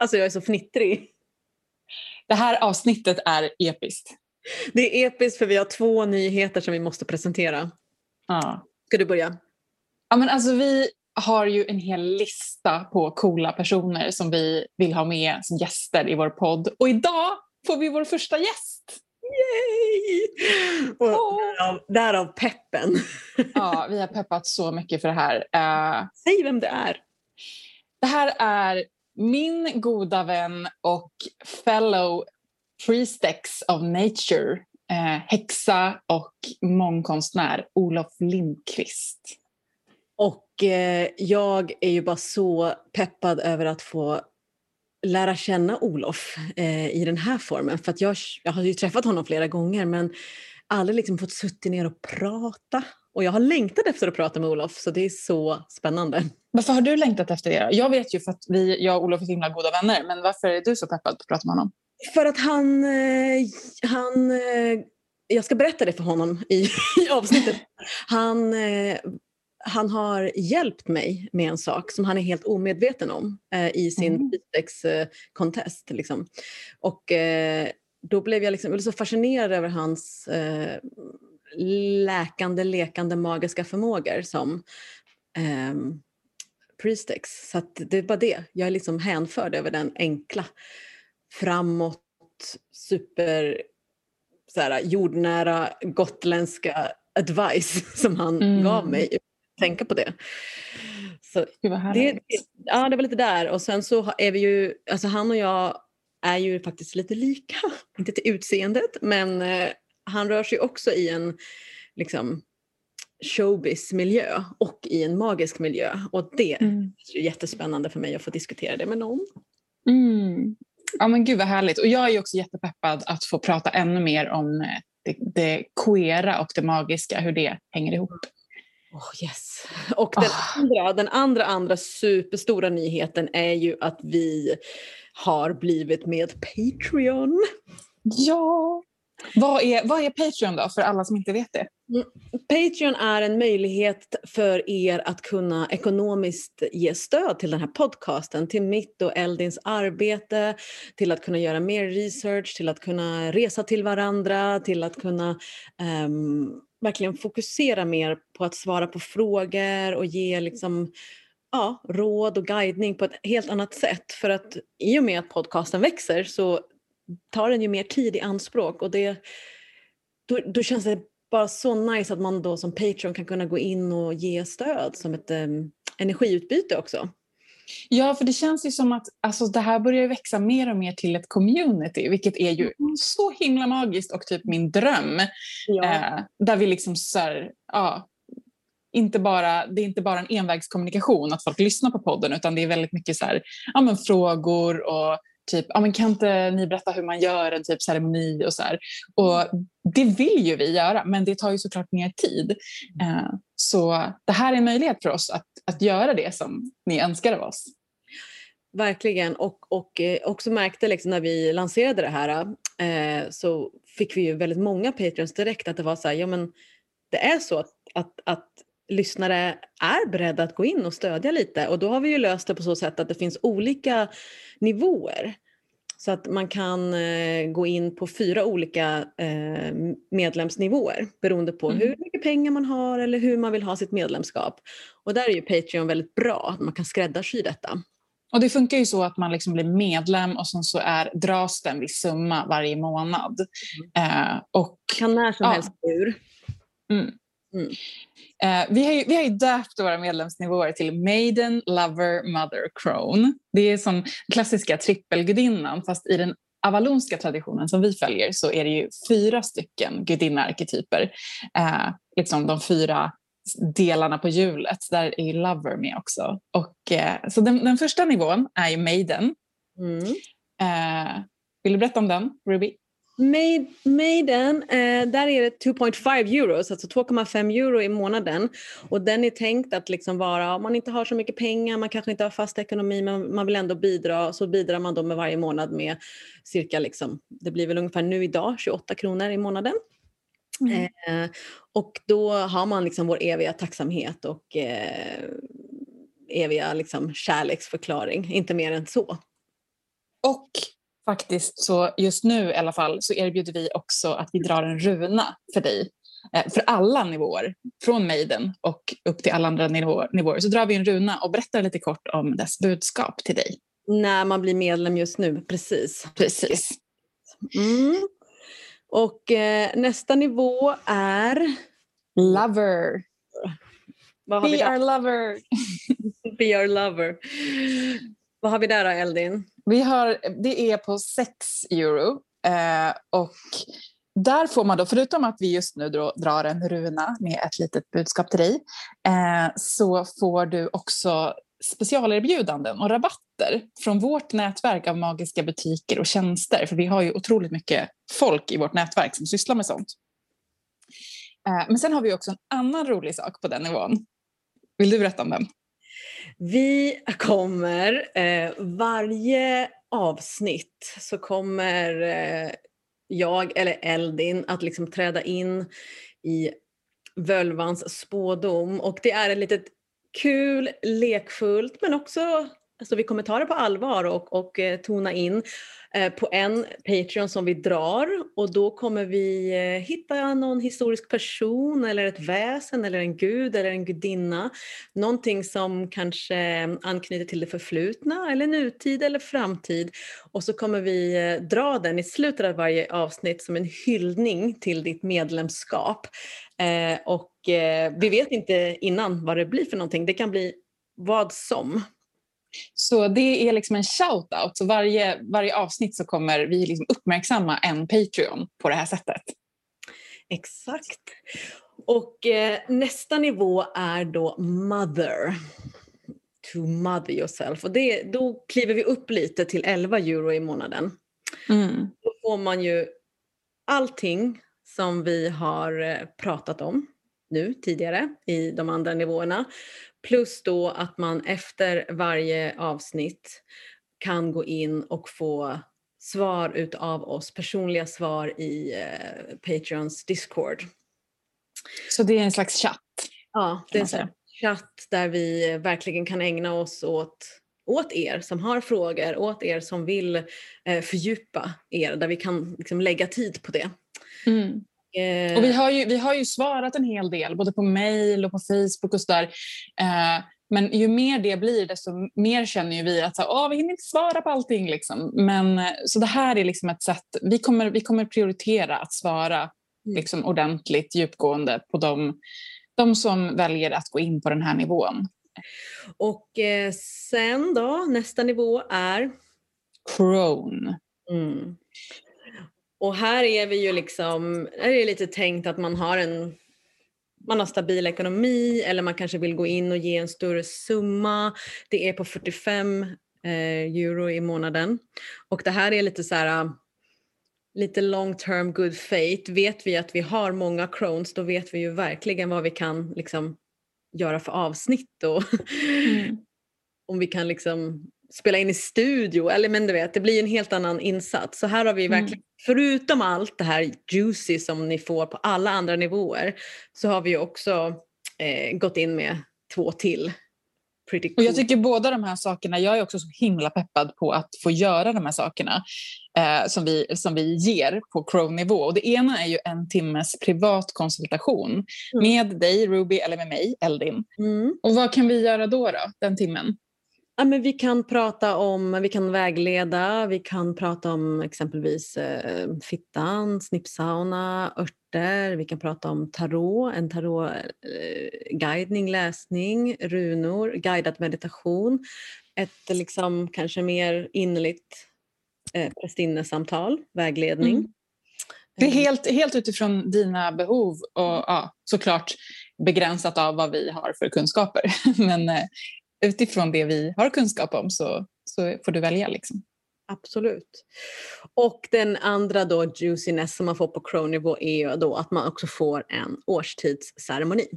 Alltså jag är så fnittrig. Det här avsnittet är episkt. Det är episkt för vi har två nyheter som vi måste presentera. Ja. Ska du börja? Ja, men alltså, vi har ju en hel lista på coola personer som vi vill ha med som gäster i vår podd. Och idag får vi vår första gäst. Yay! Och därav, därav peppen. Ja, vi har peppat så mycket för det här. Eh, Säg vem det är. det här är min goda vän och fellow priestex of nature, eh, häxa och mångkonstnär Olof Lindqvist. Och eh, jag är ju bara så peppad över att få lära känna Olof eh, i den här formen. För att jag, jag har ju träffat honom flera gånger men aldrig liksom fått suttit ner och prata. Och jag har längtat efter att prata med Olof så det är så spännande. Varför har du längtat efter det? Jag vet ju för att vi, jag och Olof är så himla goda vänner, men varför är du så peppad på att prata med honom? För att han... Eh, han eh, jag ska berätta det för honom i, i avsnittet. Han, eh, han har hjälpt mig med en sak som han är helt omedveten om i sin Mm. Contest. Liksom. Och då blev jag, liksom, jag blev så fascinerad över hans läkande, lekande, magiska förmågor som ehm, Priestex. Så att det är bara det. Jag är liksom hänförd över den enkla, framåt, super så här, jordnära, gotländska advice som han Mm. gav mig. Tänka på det. Så det, ja, det var lite där. Och sen så är vi ju, alltså han och jag är ju faktiskt lite lika. Inte till utseendet, men eh, han rör sig också i en liksom, showbiz-miljö och i en magisk miljö. Och det Mm. är jättespännande för mig att få diskutera det med någon. Mm. Ja men gud vad härligt. Och jag är också jättepeppad att få prata ännu mer om eh, det, det queera och det magiska, hur det hänger ihop. Oh, yes. Och den, Ah. andra, den andra, andra superstora nyheten är ju att vi har blivit med Patreon. Ja! Vad är, vad är Patreon då, för alla som inte vet det? Mm. Patreon är en möjlighet för er att kunna ekonomiskt ge stöd till den här podcasten, till mitt och Eldins arbete, till att kunna göra mer research, till att kunna resa till varandra, till att kunna um, verkligen fokusera mer på att svara på frågor och ge liksom, ja, råd och guidning på ett helt annat sätt. För att i och med att podcasten växer så tar den ju mer tid i anspråk och det, då, då känns det bara så nice att man då som Patreon kan kunna gå in och ge stöd som ett em, energiutbyte också. Ja, för det känns ju som att alltså, det här börjar växa mer och mer till ett community, vilket är ju så himla magiskt och typ min dröm. Eh, där vi liksom så här, ja, inte bara, det är inte bara en envägskommunikation att folk lyssnar på podden utan det är väldigt mycket så här, ja, men frågor och typ, ah, men kan inte ni berätta hur man gör en typ ceremoni och så här. Och det vill ju vi göra men det tar ju såklart mer tid. Eh, så det här är en möjlighet för oss att, att göra det som ni önskar av oss. Verkligen. Och, och eh, också märkte liksom när vi lanserade det här eh, så fick vi ju väldigt många Patreons direkt att det var så här, ja men det är så att, att, att lyssnare är beredda att gå in och stödja lite och då har vi ju löst det på så sätt att det finns olika nivåer. Så att man kan eh, gå in på fyra olika eh, medlemsnivåer beroende på Mm. hur mycket pengar man har eller hur man vill ha sitt medlemskap. Och där är ju Patreon väldigt bra, att man kan skräddarsy detta. Och det funkar ju så att man liksom blir medlem och sen så är, dras det en viss summa varje månad. Eh, och kan när som Ja. helst gå ur. Eh, vi, har ju, vi har ju döpt våra medlemsnivåer till Maiden, Lover, Mother, Crone. Det är som klassiska trippelgudinnan fast i den avalonska traditionen som vi följer så är det ju fyra stycken gudinnearketyper. Eh, liksom de fyra delarna på hjulet. Där är ju Lover med också. Och, eh, så den, den första nivån är ju Maiden. Mm. Eh, vill du berätta om den, Ruby? Maid, Maiden, eh, där är det 2,5 euros, alltså 2,5 euro i månaden. Och den är tänkt att liksom vara, om man inte har så mycket pengar, man kanske inte har fast ekonomi, men man vill ändå bidra, så bidrar man då med varje månad med cirka, liksom, det blir väl ungefär nu idag, 28 kronor i månaden. Eh, och då har man liksom vår eviga tacksamhet och eh, eviga liksom kärleksförklaring, inte mer än så. och faktiskt så just nu i alla fall så erbjuder vi också att vi drar en runa för dig. Eh, för alla nivåer, från Maiden och upp till alla andra nivåer, nivåer. Så drar vi en runa och berättar lite kort om dess budskap till dig. När man blir medlem just nu, precis. Precis. Mm. Och eh, nästa nivå är? Lover. Vad Be vi our lover. Be our lover. Vad har vi där då, Eldin? Vi har, det är på 6 euro. Eh, och där får man då, förutom att vi just nu drar en runa med ett litet budskap till dig, eh, så får du också specialerbjudanden och rabatter från vårt nätverk av magiska butiker och tjänster. För vi har ju otroligt mycket folk i vårt nätverk som sysslar med sånt. Eh, men sen har vi också en annan rolig sak på den nivån. Vill du berätta om den? Vi kommer eh, varje avsnitt så kommer eh, jag eller Eldin att liksom träda in i völvans spådom. Och det är ett litet kul, lekfullt men också så vi kommer ta det på allvar och, och eh, tona in eh, på en Patreon som vi drar och då kommer vi eh, hitta någon historisk person eller ett väsen eller en gud eller en gudinna. Någonting som kanske anknyter till det förflutna eller nutid eller framtid och så kommer vi dra den i slutet av varje avsnitt som en hyllning till ditt medlemskap. och vi vet inte innan vad det blir för någonting. Det kan bli vad som. Så det är liksom en shout-out. Så varje, varje avsnitt så kommer vi liksom uppmärksamma en Patreon på det här sättet. Exakt. Och eh, nästa nivå är då Mother. To mother yourself. Och det, då kliver vi upp lite till 11 euro i månaden. Mm. Då får man ju allting som vi har eh, pratat om nu tidigare i de andra nivåerna. Plus då att man efter varje avsnitt kan gå in och få svar utav oss, personliga svar i eh, Patreons Discord. Så det är en slags chatt? Ja, det är en chatt där vi verkligen kan ägna oss åt åt er som har frågor, åt er som vill eh, fördjupa er, där vi kan liksom, lägga tid på det. Mm. Eh. Och vi har, ju, vi har ju svarat en hel del, både på mail och på Facebook och sådär. Eh, men ju mer det blir, desto mer känner ju vi att så, Åh, vi hinner inte svara på allting. Liksom. Men, eh, så det här är liksom ett sätt, vi kommer, vi kommer prioritera att svara mm. liksom, ordentligt, djupgående på de, de som väljer att gå in på den här nivån. Och eh, sen då, nästa nivå är? Crone. Mm. Och här är vi ju liksom, här är det lite tänkt att man har en man har stabil ekonomi eller man kanske vill gå in och ge en större summa. Det är på 45 eh, euro i månaden. Och det här är lite så här lite long term good fate. Vet vi att vi har många crones då vet vi ju verkligen vad vi kan liksom göra för avsnitt och mm. om vi kan liksom spela in i studio. Eller men du vet, det blir en helt annan insats. Så här har vi mm. verkligen, mm. förutom allt det här juicy som ni får på alla andra nivåer, så har vi också eh, gått in med två till. Cool. Och jag tycker båda de här sakerna, jag är också så himla peppad på att få göra de här sakerna eh, som, vi, som vi ger på Crow-nivå. Och det ena är ju en timmes privat konsultation mm. med dig, Ruby, eller med mig, Eldin. Mm. Och vad kan vi göra då, då den timmen? Ja, men vi kan prata om, vi kan vägleda, vi kan prata om exempelvis eh, fittan, snippsauna, örter, vi kan prata om tarot, en tarotguidning, eh, läsning, runor, guidad meditation, ett liksom kanske mer innerligt eh, prästinnesamtal, vägledning. Mm. Det är eh. helt, helt utifrån dina behov och ja, såklart begränsat av vad vi har för kunskaper. Men eh, utifrån det vi har kunskap om så, så får du välja. Liksom. Absolut. Och den andra då juiciness som man får på crow-nivå är ju då att man också får en årstidsceremoni.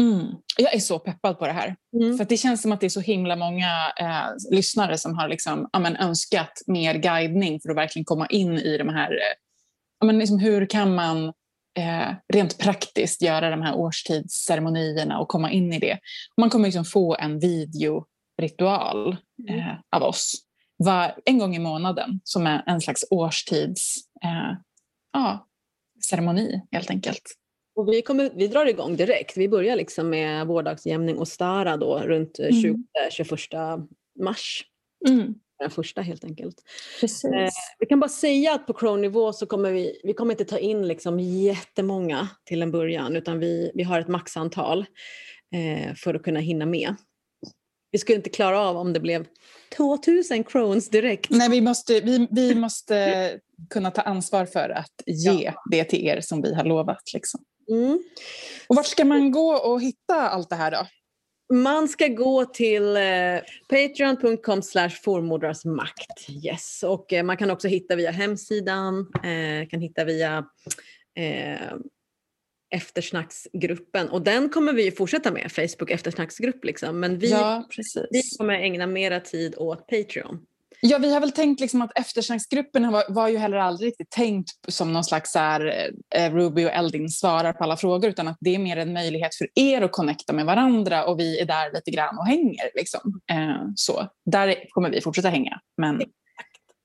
Mm. Jag är så peppad på det här. Mm. För det känns som att det är så himla många eh, lyssnare som har liksom, amen, önskat mer guidning för att verkligen komma in i de här... Eh, amen, liksom, hur kan man eh, rent praktiskt göra de här årstidsceremonierna och komma in i det. Man kommer liksom få en videoritual mm. eh, av oss. var en gång i månaden som är en slags årstids eh, ja, helt enkelt. Och vi, kommer, vi drar igång direkt. Vi börjar liksom med vårdagsjämning och stara då runt mm. 20, 21 mars. Mm. Den första helt enkelt. Eh, vi kan bara säga att på Crow-nivå så kommer vi, vi kommer inte ta in liksom jättemånga till en början utan vi, vi har ett maxantal eh, för att kunna hinna med. Vi skulle inte klara av om det blev 2000 crowns direkt. Nej, vi måste, vi, vi måste kunna ta ansvar för att ge ja. det till er som vi har lovat. Liksom. Mm. Och vart ska man gå och hitta allt det här då? Man ska gå till eh, patreon.com slash makt. Yes. Och eh, man kan också hitta via hemsidan, eh, kan hitta via eh, eftersnacksgruppen och den kommer vi fortsätta med, Facebook eftersnacksgrupp liksom. Men vi, ja, vi kommer ägna mera tid åt Patreon. Ja, vi har väl tänkt liksom att eftersnacksgruppen var, var ju heller aldrig riktigt tänkt som någon slags så här, eh, Ruby och Eldin svarar på alla frågor utan att det är mer en möjlighet för er att connecta med varandra och vi är där lite grann och hänger. Liksom. Eh, så där kommer vi fortsätta hänga. Men...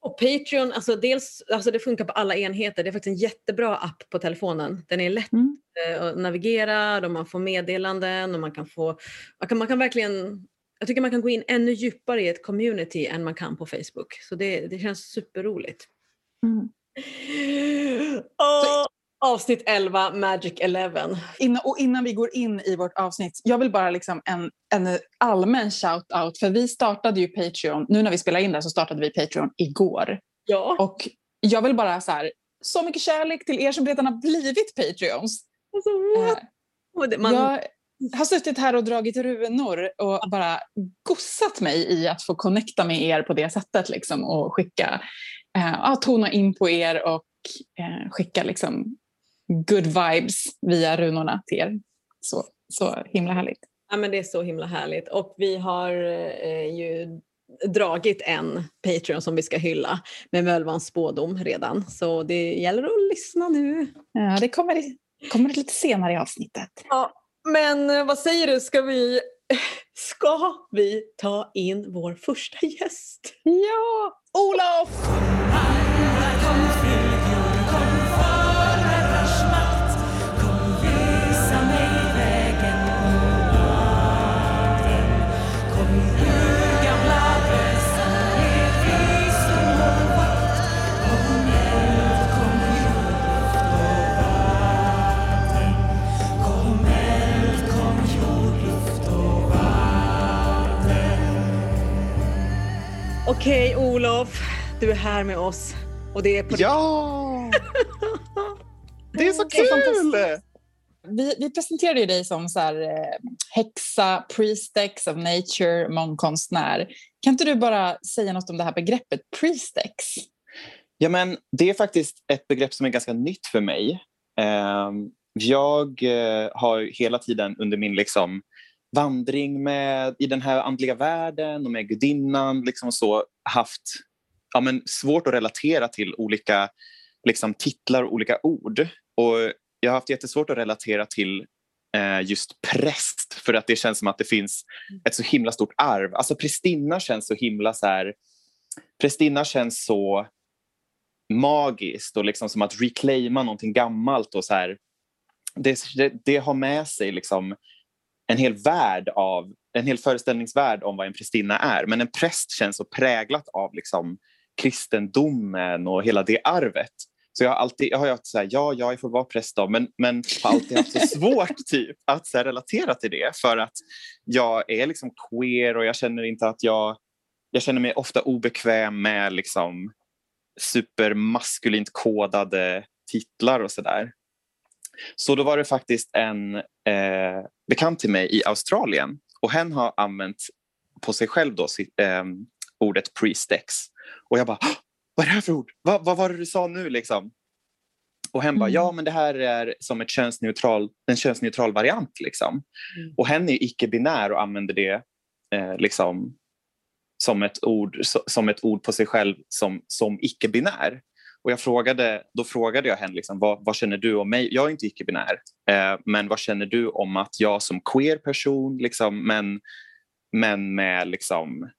Och Patreon, alltså dels, alltså det funkar på alla enheter. Det är faktiskt en jättebra app på telefonen. Den är lätt mm. Eh, att navigera och man får meddelanden och man kan få, man kan, man kan verkligen jag tycker man kan gå in ännu djupare i ett community än man kan på Facebook. Så det, det känns superroligt. Mm. Oh, avsnitt 11, Magic 11. Innan, och innan vi går in i vårt avsnitt, jag vill bara liksom en, en allmän shout-out. För vi startade ju Patreon, nu när vi spelar in det så startade vi Patreon igår. Ja. Och jag vill bara så här, så mycket kärlek till er som redan har blivit Patreons. Alltså, eh, man, jag, har suttit här och dragit runor och bara gossat mig i att få connecta med er på det sättet liksom, och skicka, eh, tona in på er och eh, skicka liksom, good vibes via runorna till er. Så, så himla härligt. Ja, men det är så himla härligt och vi har eh, ju dragit en Patreon som vi ska hylla med Mölvans spådom redan. Så det gäller att lyssna nu. Ja, det kommer, kommer lite senare i avsnittet. Ja, men eh, vad säger du, ska vi, ska vi ta in vår första gäst? Ja! Olof! Okej okay, Olof, du är här med oss. Och det är på Ja! det är så kul! Vi, vi presenterade ju dig som så här, eh, häxa, priestex of nature, mångkonstnär. Kan inte du bara säga något om det här begreppet priestex? Ja, men det är faktiskt ett begrepp som är ganska nytt för mig. Eh, jag eh, har hela tiden under min liksom, vandring med, i den här andliga världen och med gudinnan liksom så haft ja, men svårt att relatera till olika liksom, titlar och olika ord. Och jag har haft jättesvårt att relatera till eh, just präst för att det känns som att det finns ett så himla stort arv. Alltså prästinna känns så himla så här, prästinna känns så magiskt och liksom som att reclaima någonting gammalt och så här, det, det, det har med sig liksom en hel värld av, en hel föreställningsvärld om vad en prästinna är. Men en präst känns så präglat av liksom kristendomen och hela det arvet. Så jag har alltid jag har haft så här, ja, jag får vara präst då, men, men har alltid haft så svårt typ, att så här, relatera till det för att jag är liksom queer och jag känner inte att jag, jag känner mig ofta obekväm med liksom supermaskulint kodade titlar och sådär. Så då var det faktiskt en eh, bekant till mig i Australien och hen har använt på sig själv då sitt, eh, ordet pre-stex. Och jag bara, vad är det här för ord? Va, vad var det du sa nu liksom? Och hen mm. bara, ja men det här är som ett könsneutral, en könsneutral variant. Liksom. Mm. Och hen är icke-binär och använder det eh, liksom, som, ett ord, som ett ord på sig själv som, som icke-binär. Och jag frågade, då frågade jag henne liksom, vad, vad känner du om mig? Jag är inte icke-binär, eh, men vad känner du om att jag som queer person, liksom, men, men med liksom,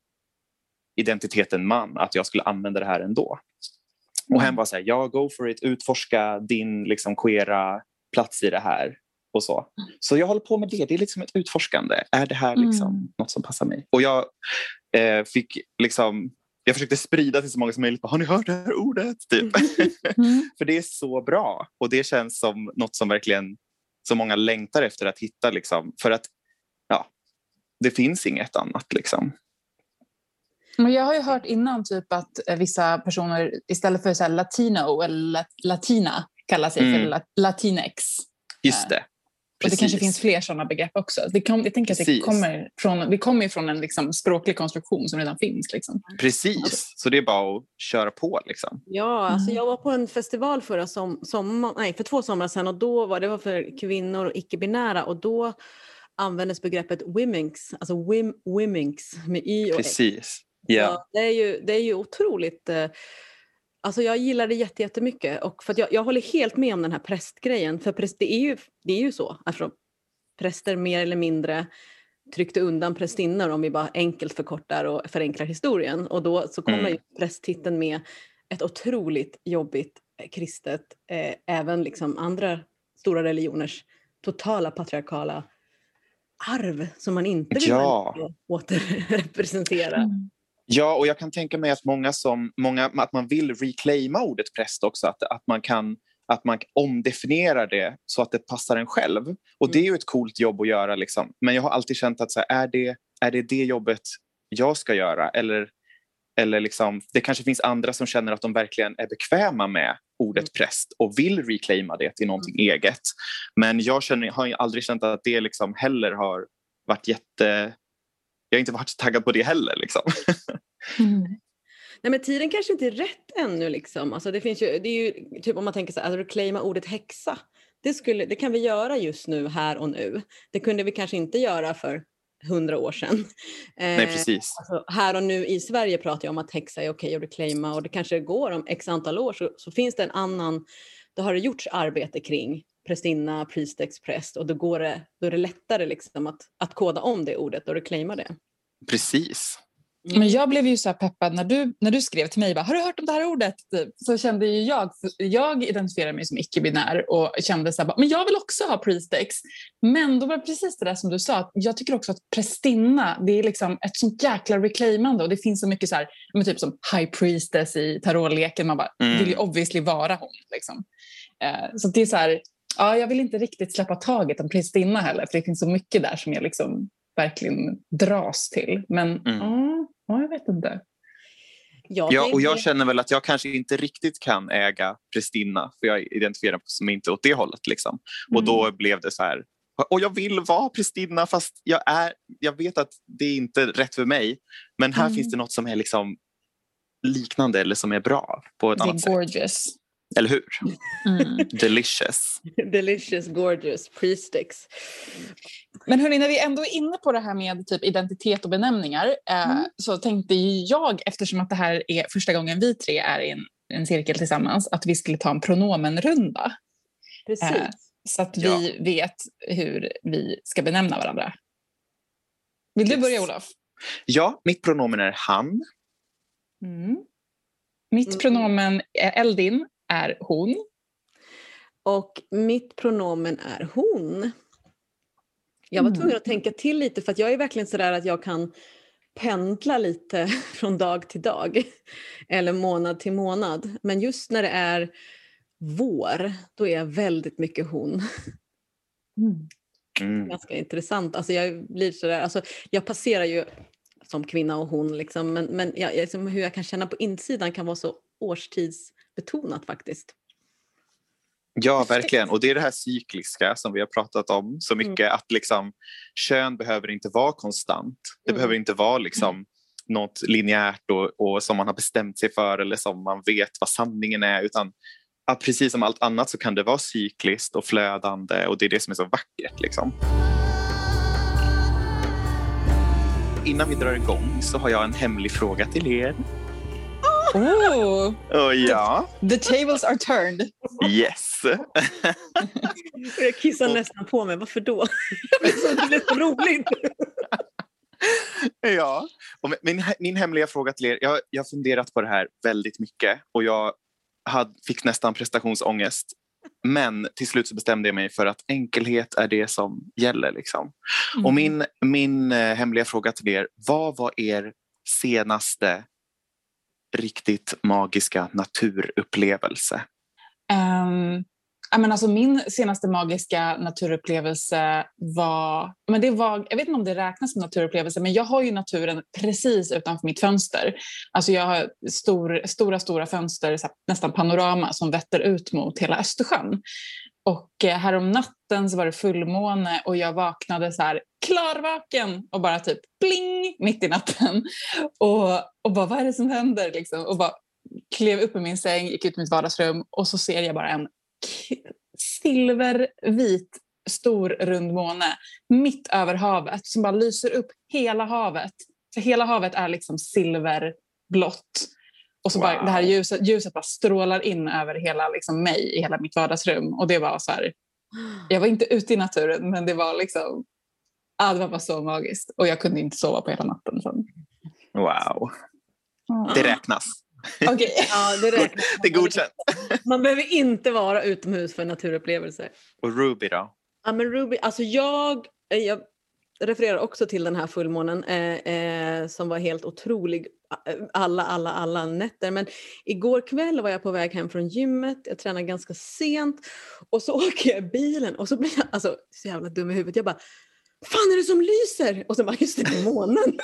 identiteten man, att jag skulle använda det här ändå. Och hen var så här, ja go for it, utforska din liksom queera plats i det här. Och så. så jag håller på med det, det är liksom ett utforskande. Är det här liksom mm. något som passar mig? Och jag eh, fick liksom jag försökte sprida till så många som möjligt. Har ni hört det här ordet? Typ. Mm. För det är så bra och det känns som något som verkligen så många längtar efter att hitta. Liksom, för att ja, det finns inget annat. Liksom. Men jag har ju hört innan typ att eh, vissa personer istället för så latino eller latina kallar sig mm. för latinex. Just det. Och det kanske finns fler sådana begrepp också. Det kom, jag tänker att det kommer från, det kommer från en liksom språklig konstruktion som redan finns. Liksom. Precis, så det är bara att köra på. Liksom. Ja, alltså mm. jag var på en festival förra som, som, nej, för två somrar sedan och då var det var för kvinnor och icke-binära och då användes begreppet womenks, alltså wim, womenks med y och Precis. X. Ja. det, är ju, det är ju otroligt eh, Alltså jag gillar det jättemycket och för jag, jag håller helt med om den här prästgrejen. För präst, det, är ju, det är ju så. Alltså, präster mer eller mindre tryckte undan prästinnor om vi bara enkelt förkortar och förenklar historien. Och då så kommer mm. prästtiteln med ett otroligt jobbigt eh, kristet, eh, även liksom andra stora religioners totala patriarkala arv som man inte vill ja. återrepresentera. Mm. Ja, och jag kan tänka mig att många som, många, att man vill reclaima ordet präst också, att, att man kan att man omdefinierar det så att det passar en själv. Och det är ju ett coolt jobb att göra. Liksom. Men jag har alltid känt att så här, är, det, är det det jobbet jag ska göra? Eller, eller liksom, det kanske finns andra som känner att de verkligen är bekväma med ordet mm. präst och vill reclaima det till någonting mm. eget. Men jag känner, har aldrig känt att det liksom heller har varit jätte jag har inte varit så taggad på det heller. Liksom. Mm. Nej men tiden kanske inte är rätt ännu liksom. Alltså det finns ju, det är ju typ om man tänker så här, att reclaima ordet häxa. Det, skulle, det kan vi göra just nu, här och nu. Det kunde vi kanske inte göra för hundra år sedan. Nej, precis. Alltså, här och nu i Sverige pratar jag om att häxa är okej att reclaima och det kanske går om x antal år så, så finns det en annan, då har det gjorts arbete kring prästinna, priestex, präst och då, går det, då är det lättare liksom att, att koda om det ordet och reclaima det. Precis. Mm. Men jag blev ju så peppad när du, när du skrev till mig, bara, har du hört om det här ordet? Typ. Så kände ju jag, jag identifierar mig som icke-binär och kände så här, men jag vill också ha priestex. Men då var det precis det där som du sa, jag tycker också att prästinna, det är liksom ett sånt jäkla reclaimande och det finns så mycket så här, men typ som high priestess i tarotleken, man bara, mm. vill ju obviously vara hon. Liksom. Eh, så det är så här, ja, jag vill inte riktigt släppa taget om prästinna heller, för det finns så mycket där som jag liksom verkligen dras till. Men mm. ja, jag vet inte. ja, och jag känner väl att jag kanske inte riktigt kan äga prästinna, för jag identifierar mig som inte åt det hållet. Liksom. Mm. Och då mm. blev det så här, och jag vill vara prästinna fast jag, är, jag vet att det är inte rätt för mig. Men här mm. finns det något som är liksom liknande eller som är bra på ett det annat sätt. Eller hur? Mm. Delicious. Delicious, gorgeous, prestix. Men hörni, när vi ändå är inne på det här med typ identitet och benämningar eh, mm. så tänkte jag, eftersom att det här är första gången vi tre är i en, en cirkel tillsammans, att vi skulle ta en pronomenrunda. Precis. Eh, så att vi ja. vet hur vi ska benämna varandra. Vill yes. du börja Olof? Ja, mitt pronomen är han. Mm. Mitt mm. pronomen är Eldin är hon. Och mitt pronomen är hon. Jag var mm. tvungen att tänka till lite för att jag är verkligen sådär att jag kan pendla lite från dag till dag eller månad till månad. Men just när det är vår, då är jag väldigt mycket hon. Mm. Mm. Ganska intressant. Alltså jag, blir sådär, alltså jag passerar ju som kvinna och hon, liksom, men, men jag, liksom hur jag kan känna på insidan kan vara så årstidsbetonat faktiskt. Ja, verkligen. Och det är det här cykliska som vi har pratat om så mm. mycket. Mm. Att liksom, kön behöver inte vara konstant. Det mm. behöver inte vara liksom, mm. något linjärt och, och, som man har bestämt sig för eller som man vet vad sanningen är. Utan att precis som allt annat så kan det vara cykliskt och flödande och det är det som är så vackert. Liksom. Innan vi drar igång så har jag en hemlig fråga till er. Oh. oh ja. The tables are turned. Yes. jag kissar nästan på mig. Varför då? det blev så roligt. ja, och min, min hemliga fråga till er. Jag, jag har funderat på det här väldigt mycket och jag hade, fick nästan prestationsångest. Men till slut så bestämde jag mig för att enkelhet är det som gäller. Liksom. Mm. Och min, min eh, hemliga fråga till er, vad var er senaste riktigt magiska naturupplevelse? Um, men alltså min senaste magiska naturupplevelse var, men det var, jag vet inte om det räknas som naturupplevelse, men jag har ju naturen precis utanför mitt fönster. Alltså jag har stor, stora, stora fönster, nästan panorama, som vetter ut mot hela Östersjön. Och eh, härom natten så var det fullmåne och jag vaknade så här klarvaken och bara typ bling mitt i natten. Och, och bara, vad är det som händer? Liksom? Och bara klev upp i min säng, gick ut i mitt vardagsrum och så ser jag bara en silvervit stor rund måne mitt över havet som bara lyser upp hela havet. Så hela havet är liksom silverblått. Och så wow. bara, det här ljuset, ljuset bara strålar in över hela liksom mig i hela mitt vardagsrum. Och det var så här, jag var inte ute i naturen men det var liksom, ah, det var bara så magiskt. Och jag kunde inte sova på hela natten. Sen. Wow. Det räknas. Okay. ja, det, räknas. det är godkänt. Man behöver inte vara utomhus för naturupplevelser. Och Ruby då? Ja, men Ruby, alltså jag, jag refererar också till den här fullmånen eh, eh, som var helt otrolig eh, alla, alla, alla nätter. Men igår kväll var jag på väg hem från gymmet, jag tränade ganska sent och så åker jag i bilen och så blir jag alltså, så jävla dum i huvudet. Jag bara, fan är det som lyser? Och så bara, just det, månen.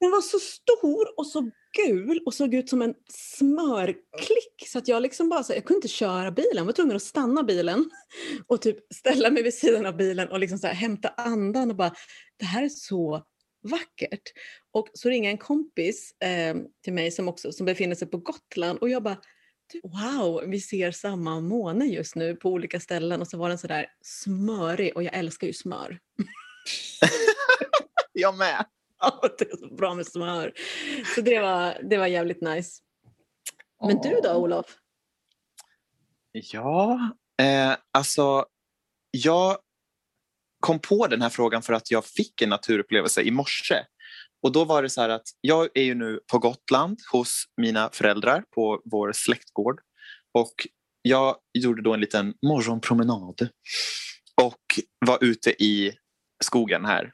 Den var så stor och så gul och såg ut som en smörklick så att jag liksom bara så, jag kunde inte köra bilen, jag var tvungen att stanna bilen och typ ställa mig vid sidan av bilen och liksom så här, hämta andan och bara det här är så vackert. Och så ringer en kompis eh, till mig som också som befinner sig på Gotland och jag bara Wow, vi ser samma måne just nu på olika ställen och så var den sådär smörig och jag älskar ju smör. jag med. det är så bra med smör. Så det var, det var jävligt nice. Men du då Olof? Ja, eh, alltså jag kom på den här frågan för att jag fick en naturupplevelse i morse. Och då var det så här att jag är ju nu på Gotland hos mina föräldrar på vår släktgård och jag gjorde då en liten morgonpromenad och var ute i skogen här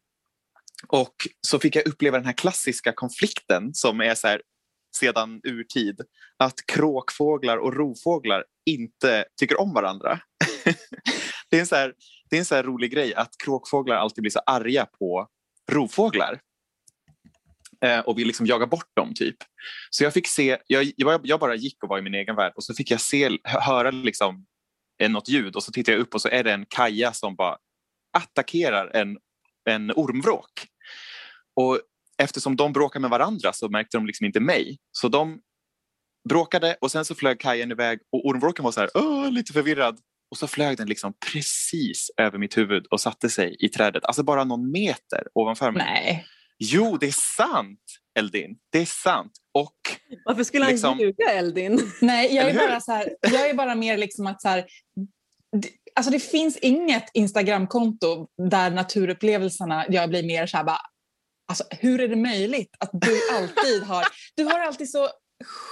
och så fick jag uppleva den här klassiska konflikten som är så här, sedan urtid. Att kråkfåglar och rovfåglar inte tycker om varandra. det är en så här, det är en så här rolig grej att kråkfåglar alltid blir så arga på rovfåglar eh, och vill liksom jaga bort dem. typ. Så jag fick se, jag, jag, bara gick och var i min egen värld och så fick jag se, höra liksom, eh, något ljud och så tittar jag upp och så är det en kaja som bara attackerar en en ormvråk. Och eftersom de bråkade med varandra så märkte de liksom inte mig. Så de bråkade och sen så flög kajen iväg och ormvråken var så här, lite förvirrad. Och så flög den liksom precis över mitt huvud och satte sig i trädet. Alltså bara någon meter ovanför mig. Nej. Jo, det är sant Eldin. Det är sant. Och Varför skulle han liksom... ljuga Eldin? Nej, jag är, bara så här, jag är bara mer liksom att så här, alltså det finns inget Instagramkonto där naturupplevelserna, jag blir mer så här bara, alltså hur är det möjligt att du alltid har, du har alltid så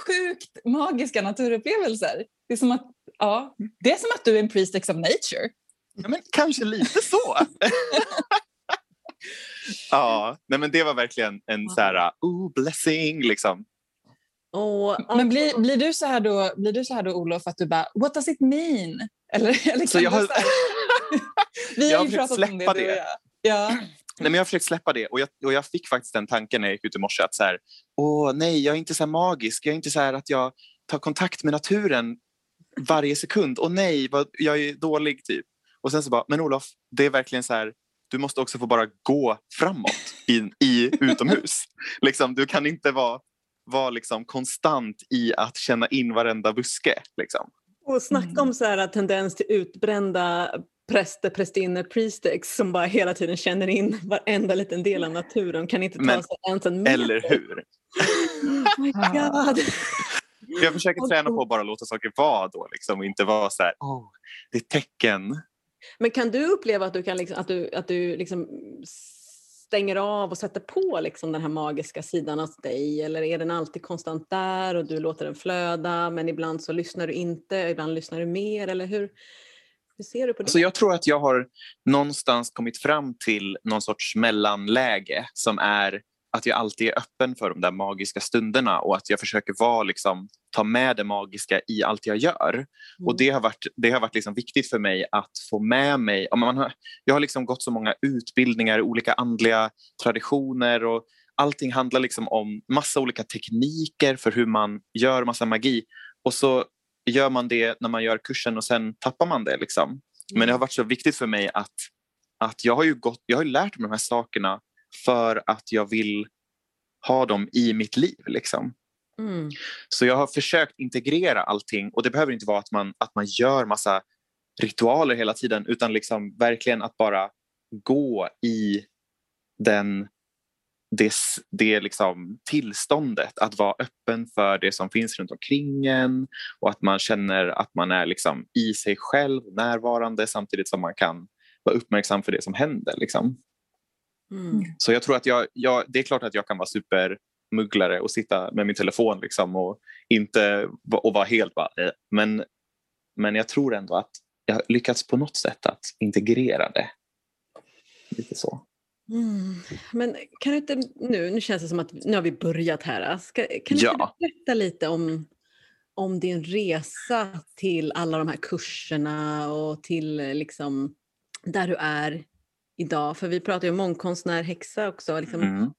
sjukt magiska naturupplevelser. Det är som att, ja, det är som att du är en priest of nature. Ja, men kanske lite så. ja, nej, men det var verkligen en så här, oh, blessing liksom. Oh, men blir, blir, du så här då, blir du så här då Olof att du bara what does it mean? Eller, eller så jag har, Vi har, ju pratat släppa om det. det. Ja. Nej, men jag har försökt släppa det och jag, och jag fick faktiskt den tanken när jag gick ut i morse att så här, åh nej, jag är inte så magisk, jag är inte så att jag tar kontakt med naturen varje sekund, åh nej, vad, jag är dålig typ. Och sen så bara, men Olof, det är verkligen så här, du måste också få bara gå framåt i, i utomhus. liksom, du kan inte vara, vara liksom konstant i att känna in varenda buske. Liksom. Och snacka om så här, tendens till utbrända präster, prästinnor, priestex som bara hela tiden känner in varenda liten del av naturen. Kan inte ta Men, sig ens en meter. Eller hur? oh my God. Jag försöker träna på att bara låta saker vara då liksom, och inte vara så här, oh, det är tecken. Men kan du uppleva att du, kan liksom, att du, att du liksom stänger av och sätter på liksom den här magiska sidan hos dig? Eller är den alltid konstant där och du låter den flöda men ibland så lyssnar du inte, ibland lyssnar du mer? Eller hur, hur ser du på det? Alltså jag tror att jag har någonstans kommit fram till någon sorts mellanläge som är att jag alltid är öppen för de där magiska stunderna och att jag försöker vara, liksom, ta med det magiska i allt jag gör. Mm. Och Det har varit, det har varit liksom viktigt för mig att få med mig... Man har, jag har liksom gått så många utbildningar, olika andliga traditioner och allting handlar liksom om massa olika tekniker för hur man gör massa magi. Och så gör man det när man gör kursen och sen tappar man det. Liksom. Men det har varit så viktigt för mig att, att jag har ju gått, jag har lärt mig de här sakerna för att jag vill ha dem i mitt liv. Liksom. Mm. Så jag har försökt integrera allting och det behöver inte vara att man, att man gör massa ritualer hela tiden utan liksom verkligen att bara gå i den, det, det liksom tillståndet att vara öppen för det som finns runt omkring en och att man känner att man är liksom i sig själv närvarande samtidigt som man kan vara uppmärksam för det som händer. Liksom. Mm. Så jag tror att jag, jag, det är klart att jag kan vara supermugglare och sitta med min telefon liksom och inte och vara helt bara, eh. men, men jag tror ändå att jag har lyckats på något sätt att integrera det. Lite så. Mm. Men kan du inte nu, nu känns det som att nu har vi börjat här. Ska, kan du ja. berätta lite om, om din resa till alla de här kurserna och till liksom där du är idag? För vi pratar ju om mångkonstnär, häxa också. Liksom. Mm.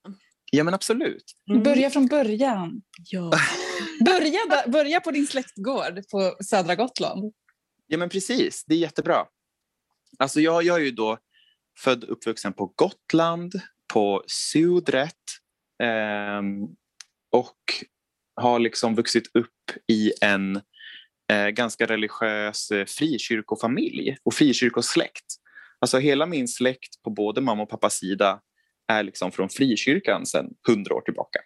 Ja men absolut. Mm. Börja från början. Ja. börja, börja på din släktgård på södra Gotland. Ja men precis, det är jättebra. Alltså jag, jag är ju då född och uppvuxen på Gotland, på Sudret eh, och har liksom vuxit upp i en eh, ganska religiös eh, frikyrkofamilj och frikyrkosläkt. Alltså hela min släkt på både mamma och pappas sida är liksom från frikyrkan sedan hundra år tillbaka.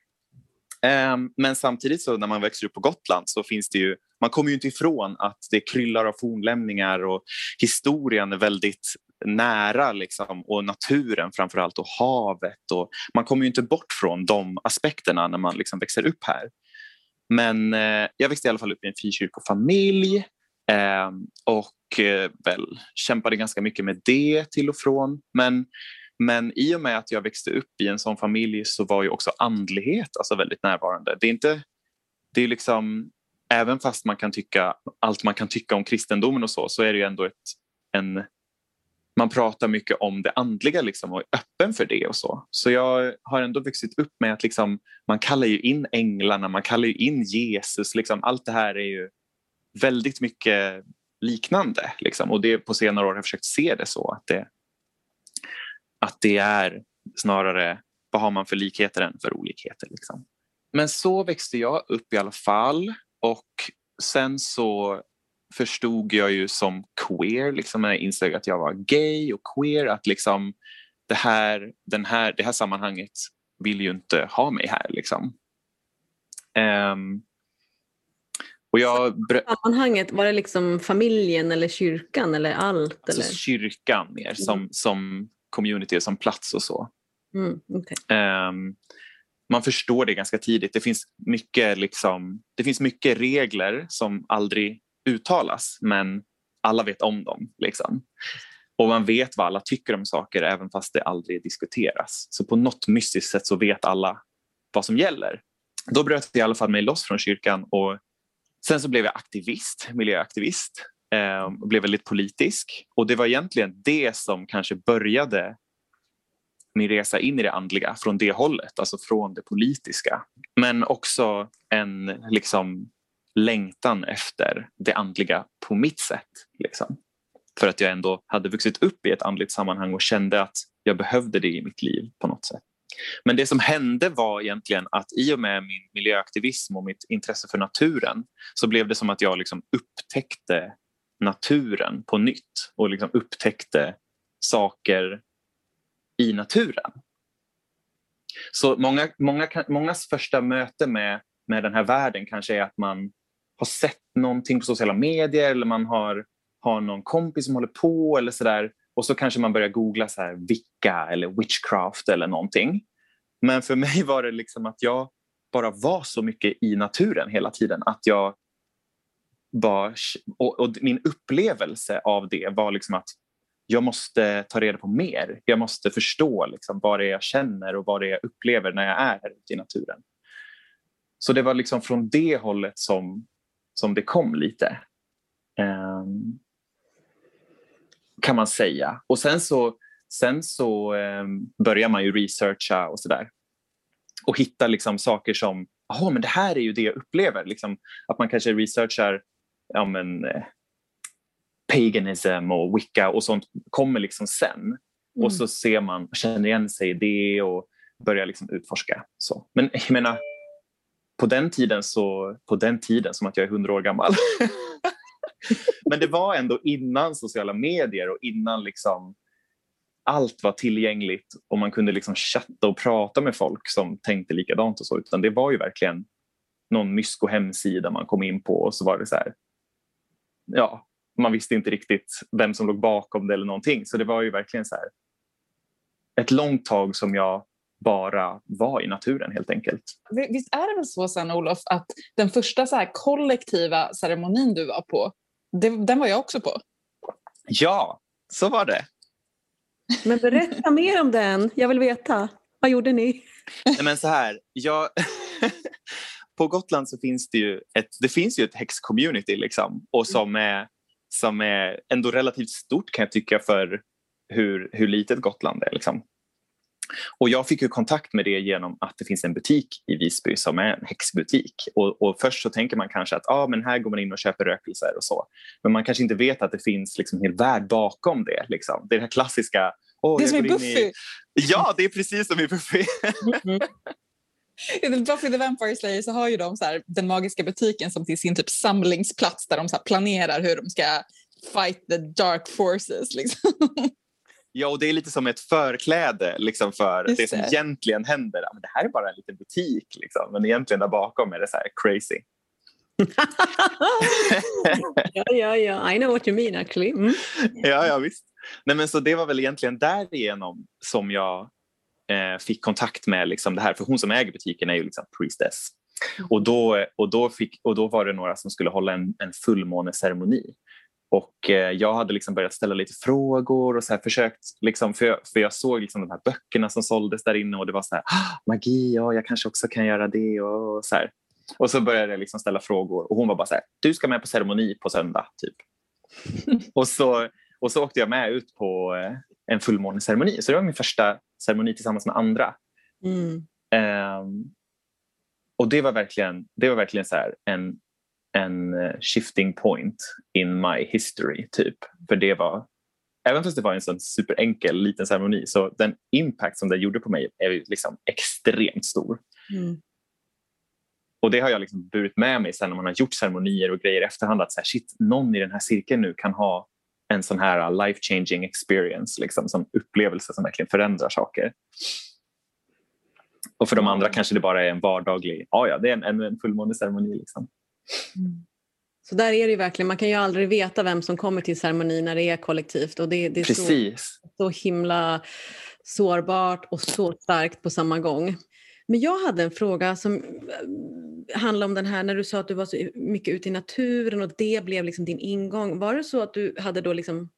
Eh, men samtidigt så när man växer upp på Gotland så finns det ju, man kommer ju inte ifrån att det kryllar av fornlämningar och historien är väldigt nära liksom, och naturen framför allt och havet. Och man kommer ju inte bort från de aspekterna när man liksom växer upp här. Men eh, jag växte i alla fall upp i en frikyrkofamilj eh, och Eh, väl kämpade ganska mycket med det till och från. Men, men i och med att jag växte upp i en sån familj så var ju också andlighet alltså väldigt närvarande. Det är inte, det är liksom, även fast man kan tycka allt man kan tycka om kristendomen och så, så är det ju ändå ett, en, man pratar mycket om det andliga liksom och är öppen för det och så. Så jag har ändå vuxit upp med att liksom, man kallar ju in änglarna, man kallar ju in Jesus, liksom, allt det här är ju väldigt mycket liknande. Liksom. Och det på senare år har jag försökt se det så att det, att det är snarare vad har man för likheter än för olikheter. Liksom. Men så växte jag upp i alla fall och sen så förstod jag ju som queer, liksom, när jag insåg att jag var gay och queer, att liksom det här, den här, det här sammanhanget vill ju inte ha mig här. Liksom. Um, och jag... Sammanhanget, var det liksom familjen eller kyrkan eller allt? Alltså eller? kyrkan mer mm. som, som community som plats och så. Mm, okay. um, ehm, man förstår det ganska tidigt. Det finns, mycket liksom, det finns mycket regler som aldrig uttalas men alla vet om dem. Liksom. Och man vet vad alla tycker om saker även fast det aldrig diskuteras. Så på något mystiskt sätt så vet alla vad som gäller. Då bröt jag i alla fall mig loss från kyrkan och Sen så blev jag aktivist, miljöaktivist eh, och blev väldigt politisk. Och det var egentligen det som kanske började min resa in i det andliga från det hållet, alltså från det politiska. Men också en liksom, längtan efter det andliga på mitt sätt. Liksom. För att jag ändå hade vuxit upp i ett andligt sammanhang och kände att jag behövde det i mitt liv på något sätt. Men det som hände var egentligen att i och med min miljöaktivism och mitt intresse för naturen så blev det som att jag liksom upptäckte naturen på nytt och liksom upptäckte saker i naturen. Så många, många, mångas första möte med, med den här världen kanske är att man har sett någonting på sociala medier eller man har, har någon kompis som håller på eller sådär och så kanske man börjar googla så här vicka eller witchcraft eller någonting. Men för mig var det liksom att jag bara var så mycket i naturen hela tiden att jag bara, och, och min upplevelse av det var liksom att jag måste ta reda på mer. Jag måste förstå liksom vad det är jag känner och vad det är jag upplever när jag är här ute i naturen. Så det var liksom från det hållet som, som det kom lite. Um, kan man säga. Och sen så, sen så um, börjar man ju researcha och sådär. Och hitta liksom saker som, jaha men det här är ju det jag upplever. Liksom, att man kanske researchar ja, men, eh, paganism och wicca och sånt kommer liksom sen. Mm. Och så ser man, känner igen sig i det och börjar liksom utforska. Så. Men jag menar, på den tiden så, på den tiden som att jag är hundra år gammal. Men det var ändå innan sociala medier och innan liksom allt var tillgängligt och man kunde liksom chatta och prata med folk som tänkte likadant och så, utan det var ju verkligen någon mysko hemsida man kom in på och så var det så här, ja, man visste inte riktigt vem som låg bakom det eller någonting. Så det var ju verkligen så här, ett långt tag som jag bara var i naturen helt enkelt. Visst är det väl så sen Olof att den första så här kollektiva ceremonin du var på, det, den var jag också på? Ja, så var det. Men berätta mer om den, jag vill veta. Vad gjorde ni? Nej, men så här, jag... på Gotland så finns det ju ett, det finns ju ett häx-community liksom, och som är som är ändå relativt stort kan jag tycka för hur, hur litet Gotland är. Liksom. Och jag fick ju kontakt med det genom att det finns en butik i Visby som är en häxbutik. Och, och först så tänker man kanske att ah, men här går man in och köper rökelser och så. Men man kanske inte vet att det finns liksom en hel värld bakom det. Liksom. Det är det här klassiska... Oh, det är som i Buffy! I... Ja, det är precis som i Buffy. Buffy the Vampire Slayer så har ju de så här, den magiska butiken som till sin typ samlingsplats där de så planerar hur de ska fight the dark forces. Liksom. Ja, och det är lite som ett förkläde liksom, för Just det som det. egentligen händer. Men det här är bara en liten butik, liksom. men egentligen där bakom är det så här crazy. ja, ja, ja, I know what you mean actually. Mm. ja, ja, visst. Nej, men så det var väl egentligen därigenom som jag eh, fick kontakt med liksom det här, för hon som äger butiken är ju liksom priestess. Mm. Och då, och, då fick, och då var det några som skulle hålla en, en fullmåneceremoni. Och eh, jag hade liksom börjat ställa lite frågor och så försökt, liksom, för, jag, för jag såg liksom de här böckerna som såldes där inne och det var så här, ah, magi, ja, jag kanske också kan göra det. Och så, här. och så började jag liksom ställa frågor och hon var bara så här, du ska med på ceremoni på söndag. Typ. och, så, och så åkte jag med ut på eh, en fullmåneceremoni. Så det var min första ceremoni tillsammans med andra. Mm. Um, och det var verkligen, det var verkligen så en, en eh, shifting point in my history. typ. För det var, även fast det var en sån superenkel liten ceremoni så den impact som det gjorde på mig är liksom extremt stor. Mm. Och det har jag liksom burit med mig sen när man har gjort ceremonier och grejer i efterhand att så här, shit, någon i den här cirkeln nu kan ha en sån här life changing experience, liksom, som upplevelse som verkligen förändrar saker. Och för de andra kanske det bara är en vardaglig, ja ja, det är en, en, fullmåneceremoni. Liksom. Mm. Så där är det verkligen, man kan ju aldrig veta vem som kommer till ceremoni när det är kollektivt och det, det är Precis. Så, så himla sårbart och så starkt på samma gång. Men jag hade en fråga som eh, handlar om den här när du sa att du var så mycket ute i naturen och det blev liksom din ingång. Var det så att du hade då liksom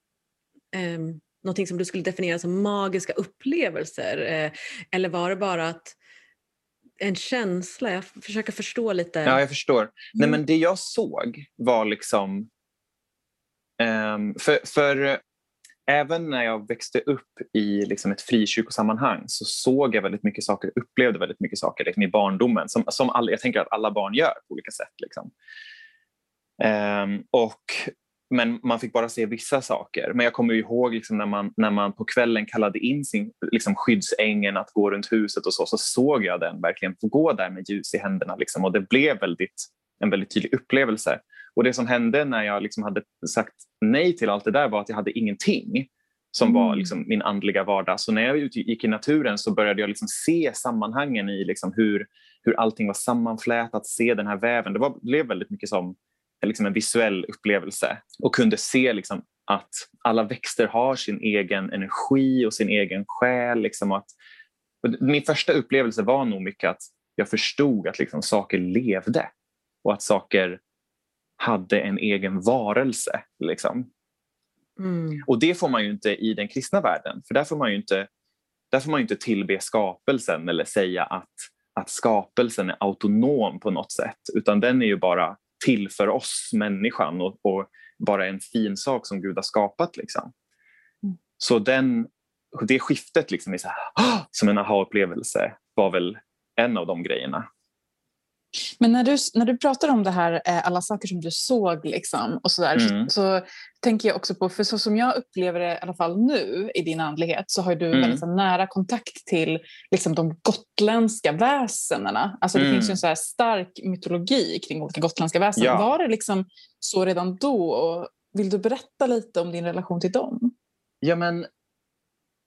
eh, någonting som du skulle definiera som magiska upplevelser eh, eller var det bara att en känsla? Jag försöker förstå lite. Ja, jag förstår. Mm. Nej, men det jag såg var liksom... Um, för, för även när jag växte upp i liksom ett frikyrkosammanhang så såg jag väldigt mycket saker, upplevde väldigt mycket saker liksom i barndomen som, som all, jag tänker att alla barn gör på olika sätt. Liksom. Um, och, men man fick bara se vissa saker. Men jag kommer ihåg liksom när, man, när man på kvällen kallade in sin liksom skyddsängeln att gå runt huset och så, så såg jag den verkligen få gå där med ljus i händerna. Liksom, och det blev väldigt, en väldigt tydlig upplevelse. Och det som hände när jag liksom hade sagt nej till allt det där var att jag hade ingenting som mm. var liksom min andliga vardag. Så när jag gick i naturen så började jag liksom se sammanhangen i liksom hur, hur allting var sammanflätat, se den här väven. Det var, blev väldigt mycket som liksom en visuell upplevelse och kunde se liksom att alla växter har sin egen energi och sin egen själ. Liksom att, min första upplevelse var nog mycket att jag förstod att liksom saker levde och att saker hade en egen varelse. Liksom. Mm. Och det får man ju inte i den kristna världen, för där får man ju inte, där får man inte tillbe skapelsen eller säga att, att skapelsen är autonom på något sätt, utan den är ju bara till för oss, människan, och, och bara en fin sak som Gud har skapat. Liksom. Mm. Så den, det skiftet liksom är så här, som en aha-upplevelse var väl en av de grejerna. Men när du, när du pratar om det här, eh, alla saker som du såg liksom, och så, där, mm. så tänker jag också på, för så som jag upplever det i alla fall nu i din andlighet så har du mm. väldigt så nära kontakt till liksom, de gotländska väsendena. Alltså, det mm. finns ju en så stark mytologi kring olika gotländska väsen. Ja. Var det liksom så redan då? Och vill du berätta lite om din relation till dem? Ja, men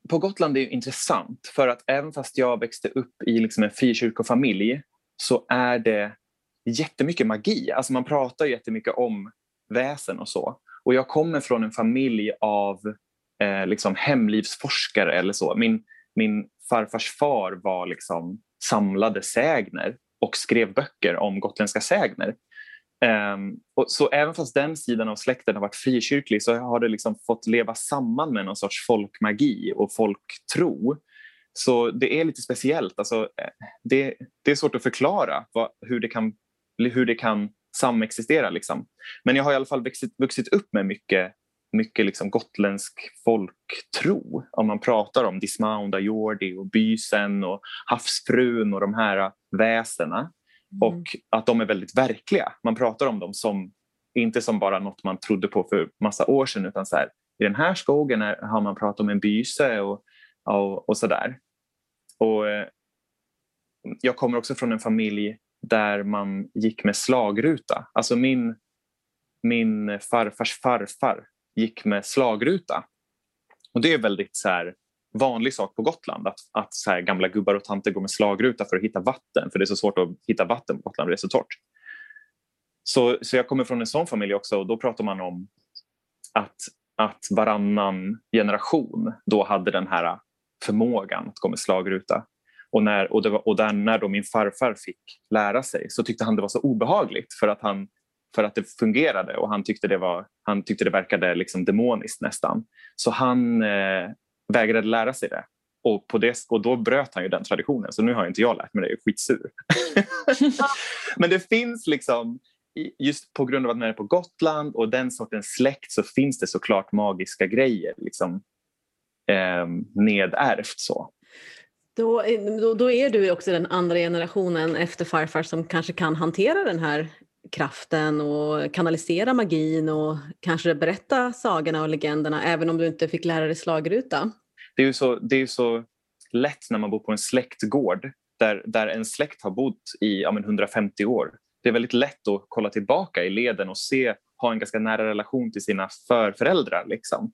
på Gotland är det intressant för att även fast jag växte upp i liksom en frikyrkofamilj så är det jättemycket magi. Alltså man pratar jättemycket om väsen och så. Och jag kommer från en familj av eh, liksom hemlivsforskare eller så. Min, min farfars far var liksom samlade sägner och skrev böcker om gotländska sägner. Um, och så även fast den sidan av släkten har varit frikyrklig så har det liksom fått leva samman med någon sorts folkmagi och folktro. Så det är lite speciellt. Alltså, eh, det, det är svårt att förklara vad, hur, det kan, hur det kan samexistera. Liksom. Men jag har i alla fall vuxit, vuxit upp med mycket, mycket liksom gotländsk folktro. Om man pratar om Dismaunda Jordi och Bysen och Havsfrun och de här väsena. Mm. Och att de är väldigt verkliga. Man pratar om dem som inte som bara något man trodde på för massa år sedan utan så här, i den här skogen är, har man pratat om en byse och, och, och sådär. Och, eh, jag kommer också från en familj där man gick med slagruta. Alltså min, min farfars farfar gick med slagruta. Och det är väldigt så här, vanlig sak på Gotland att, att så här, gamla gubbar och tanter går med slagruta för att hitta vatten för det är så svårt att hitta vatten på Gotland, det är så torrt. Så, så jag kommer från en sån familj också och då pratar man om att, att varannan generation då hade den här förmågan att gå med slagruta. Och, när, och, var, och där, när då min farfar fick lära sig så tyckte han det var så obehagligt för att, han, för att det fungerade och han tyckte det, var, han tyckte det verkade liksom demoniskt nästan. Så han eh, vägrade lära sig det. Och, på det, och då bröt han ju den traditionen så nu har inte jag lärt mig det, jag är skitsur. Men det finns liksom, just på grund av att man är på Gotland och den sortens släkt så finns det såklart magiska grejer. Liksom, eh, nedärvt. Så. Då, då, då, är du också den andra generationen efter farfar som kanske kan hantera den här kraften och kanalisera magin och kanske berätta sagorna och legenderna även om du inte fick lära dig slagruta. Det är ju så, det är så lätt när man bor på en släktgård där, där en släkt har bott i ja, 150 år. Det är väldigt lätt att kolla tillbaka i leden och se, ha en ganska nära relation till sina förföräldrar. Liksom.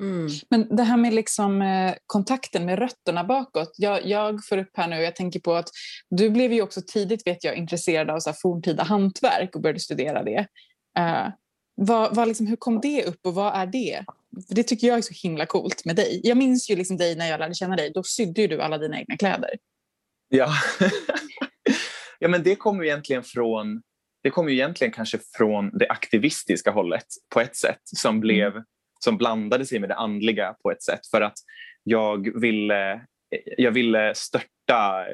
Mm. Men det här med liksom, eh, kontakten med rötterna bakåt. Jag, jag får upp här nu, jag tänker på att du blev ju också tidigt vet jag, intresserad av så här, forntida hantverk och började studera det. Uh, vad, vad liksom, hur kom det upp och vad är det? För det tycker jag är så himla coolt med dig. Jag minns ju liksom dig när jag lärde känna dig. Då sydde du alla dina egna kläder. Ja, ja men det kommer egentligen från det kommer egentligen kanske från det aktivistiska hållet på ett sätt som blev mm som blandade sig med det andliga på ett sätt för att jag ville, jag ville störta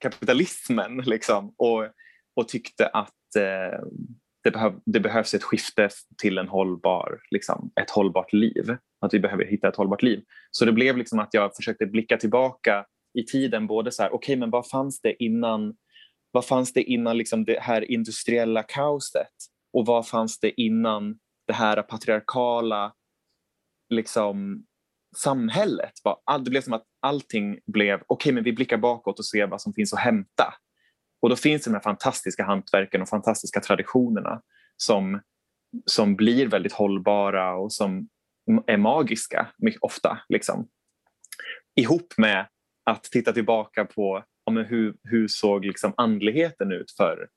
kapitalismen liksom, och, och tyckte att eh, det, behöv, det, behövs ett skifte till en hållbar, liksom, ett hållbart liv. Att vi behöver hitta ett hållbart liv. Så det blev liksom att jag försökte blicka tillbaka i tiden både så här, okej okay, men vad fanns det innan vad fanns det innan liksom det här industriella kaoset och vad fanns det innan det här patriarkala liksom, samhället. Det blev som att allting blev, okej okay, men vi blickar bakåt och ser vad som finns att hämta. Och då finns de här fantastiska hantverken och fantastiska traditionerna som, som blir väldigt hållbara och som är magiska ofta. Liksom. Ihop med att titta tillbaka på ja, hur, hur såg liksom andligheten ut för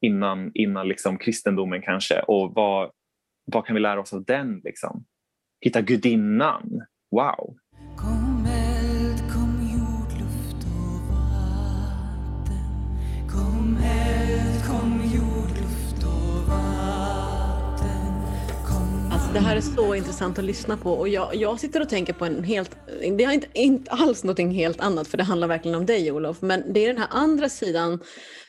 innan, innan liksom kristendomen kanske och vad, vad kan vi lära oss av den? Liksom? Hitta gudinnan. Wow! Kom eld, kom jord, luft och vatten Kom eld, kom jord, luft och vatten Kom Alltså, det här är så intressant att lyssna på och jag, jag sitter och tänker på en helt, det är inte, inte alls någonting helt annat för det handlar verkligen om dig Olof, men det är den här andra sidan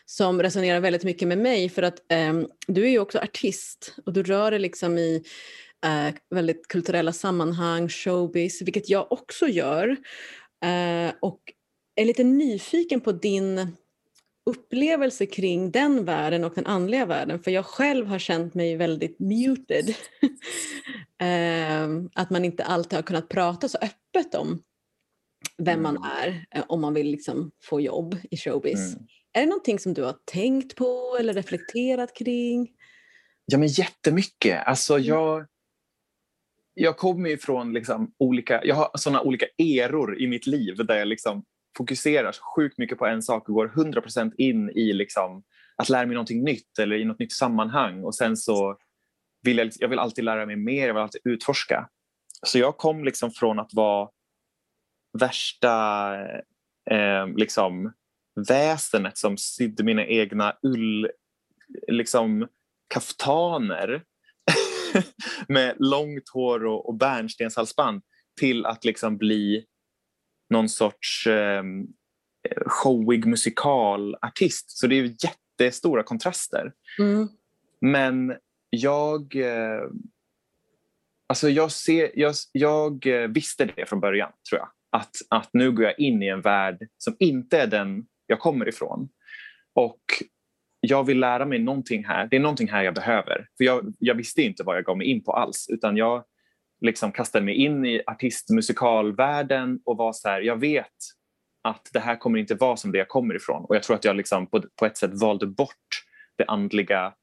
som resonerar väldigt mycket med mig för att eh, du är ju också artist och du rör dig liksom i eh, väldigt kulturella sammanhang, showbiz, vilket jag också gör. Eh, och är lite nyfiken på din upplevelse kring den världen och den andliga världen för jag själv har känt mig väldigt muted. eh, att man inte alltid har kunnat prata så öppet om vem man är eh, om man vill liksom få jobb i showbiz. Mm. Är det någonting som du har tänkt på eller reflekterat kring? Ja, men jättemycket. Alltså, jag, jag kommer ju från liksom olika, jag har sådana olika eror i mitt liv där jag liksom fokuserar så sjukt mycket på en sak och går 100% in i liksom att lära mig någonting nytt eller i något nytt sammanhang och sen så vill jag, jag vill alltid lära mig mer, jag vill alltid utforska. Så jag kom liksom från att vara värsta eh, liksom väsenet som sydde mina egna ull liksom kaftaner med långt hår och, och bärnstenshalsband till att liksom bli någon sorts eh, showig musikalartist. Så det är jättestora kontraster. Mm. Men jag... Eh, alltså jag, ser, jag, jag eh, visste det från början, tror jag. Att, att nu går jag in i en värld som inte är den jag kommer ifrån. Och jag vill lära mig någonting här. Det är någonting här jag behöver. För jag, jag visste inte vad jag gav mig in på alls. Utan jag liksom kastade mig in i artistmusikalvärlden och var så här, jag vet att det här kommer inte vara som det jag kommer ifrån. Och jag tror att jag liksom på, på ett sätt valde bort det andliga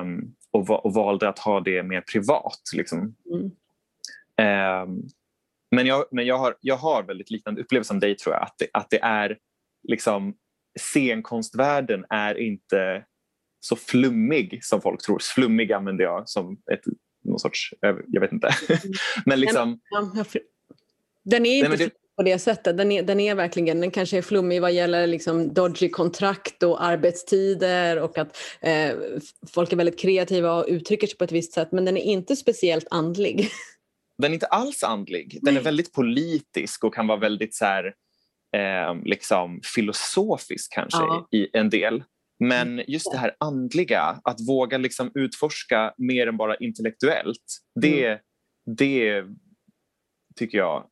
um, och, va, och, valde att ha det mer privat. Liksom. Mm. Um, men jag, men jag, har, jag har väldigt liknande upplevelse som dig tror jag. Att det, att det är liksom scenkonstvärlden är inte så flummig som folk tror. Flummig använder jag som ett, någon sorts, jag vet inte. men liksom... Den är inte på det sättet. Den är, den är verkligen, den kanske är flummig vad gäller liksom dodgy kontrakt och arbetstider och att eh, folk är väldigt kreativa och uttrycker sig på ett visst sätt men den är inte speciellt andlig. Den är inte alls andlig. Den är väldigt politisk och kan vara väldigt så här, eh, liksom filosofisk kanske ja. i en del. Men mm. just det här andliga, att våga liksom utforska mer än bara intellektuellt, det, mm. det tycker jag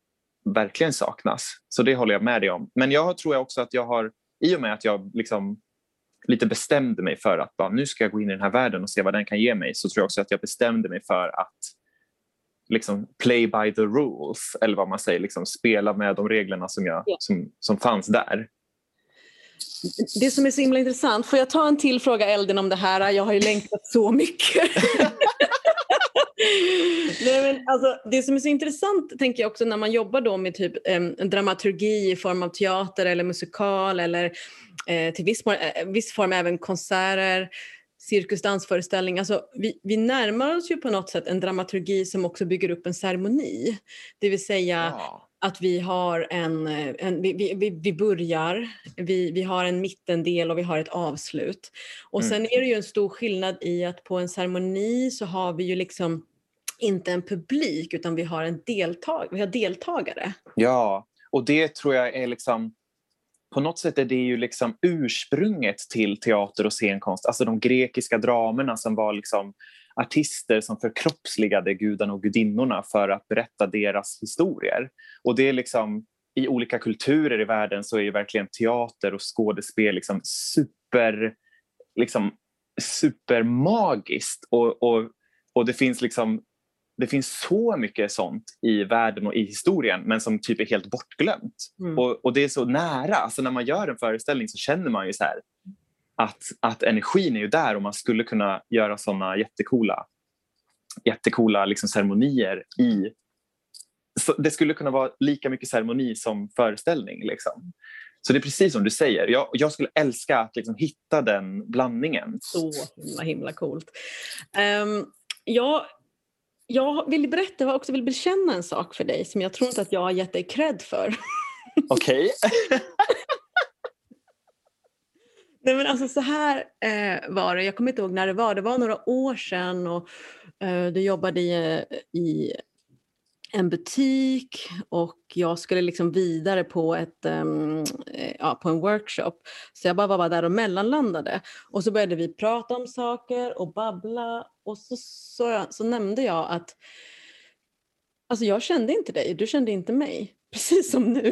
verkligen saknas. Så det håller jag med dig om. Men jag tror också att jag har, i och med att jag liksom lite bestämde mig för att bara, nu ska jag gå in i den här världen och se vad den kan ge mig, så tror jag också att jag bestämde mig för att liksom play by the rules, eller vad man säger, liksom spela med de reglerna som, jag, yeah. som, som fanns där. Det som är så himla intressant, får jag ta en till fråga Elden om det här? Jag har ju längtat så mycket. Nej, men alltså, det som är så intressant tänker jag också när man jobbar då med typ eh, dramaturgi i form av teater eller musikal eller eh, till viss, eh, viss form även konserter cirkusdansföreställning. Alltså, vi, vi närmar oss ju på något sätt en dramaturgi som också bygger upp en ceremoni. Det vill säga ja. att vi har en, en vi, vi, vi börjar, vi, vi har en mittendel och vi har ett avslut. Och mm. sen är det ju en stor skillnad i att på en ceremoni så har vi ju liksom inte en publik utan vi har, en deltag vi har deltagare. Ja, och det tror jag är liksom på något sätt är det ju liksom ursprunget till teater och scenkonst. Alltså de grekiska dramerna som var liksom artister som förkroppsligade gudarna och gudinnorna för att berätta deras historier. Och det är liksom, i olika kulturer i världen så är ju verkligen teater och skådespel liksom super, liksom supermagiskt. Och, och, och det finns liksom det finns så mycket sånt i världen och i historien men som typ är helt bortglömt. Mm. Och, och, det är så nära. Alltså när man gör en föreställning så känner man ju så här att, att energin är ju där och man skulle kunna göra såna jättekola, jättekola liksom ceremonier i... Så det skulle kunna vara lika mycket ceremoni som föreställning. Liksom. Så det är precis som du säger. Jag, jag skulle älska att liksom hitta den blandningen. Så himla himla coolt. Um, jag jag vill berätta, jag också vill bekänna en sak för dig som jag tror inte att jag har gett dig cred för. Okej. Nej men alltså så här eh, var det, jag kommer inte ihåg när det var, det var några år sedan och eh, du jobbade i, i en butik och jag skulle liksom vidare på, ett, um, ja, på en workshop. Så jag bara var där och mellanlandade. Och så började vi prata om saker och babbla och så, så, så nämnde jag att alltså jag kände inte dig, du kände inte mig. Precis som nu.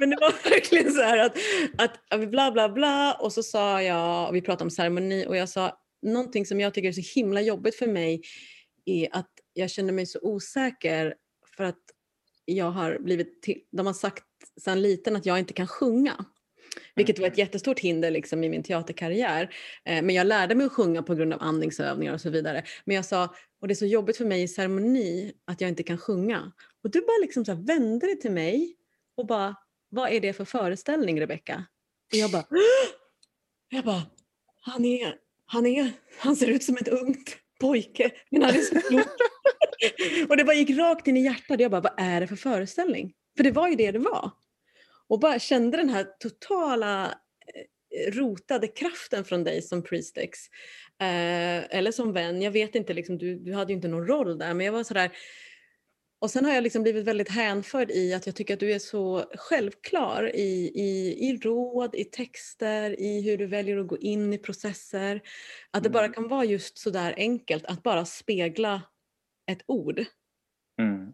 men, det var verkligen så här att, att vi bla bla bla och så sa jag, och vi pratade om ceremoni och jag sa någonting som jag tycker är så himla jobbigt för mig är att jag känner mig så osäker för att jag har blivit till, de har sagt sedan liten att jag inte kan sjunga. Vilket var ett jättestort hinder liksom i min teaterkarriär. Eh, men jag lärde mig att sjunga på grund av andningsövningar och så vidare. Men jag sa, och det är så jobbigt för mig i ceremoni att jag inte kan sjunga. Och du bara liksom så vände dig till mig och bara, vad är det för föreställning Rebecka? Och jag bara, jag bara, han är, han är, han ser ut som ett ungt pojke, men han är så klok. och det bara gick rakt in i hjärtat. Jag bara, vad är det för föreställning? För det var ju det det var. Och bara kände den här totala eh, rotade kraften från dig som Priestex. Eh, eller som vän, jag vet inte, liksom, du, du hade ju inte någon roll där men jag var sådär och sen har jag liksom blivit väldigt hänförd i att jag tycker att du är så självklar i, i, i råd, i texter, i hur du väljer att gå in i processer. Att det bara mm. kan vara just så där enkelt att bara spegla ett ord. Mm.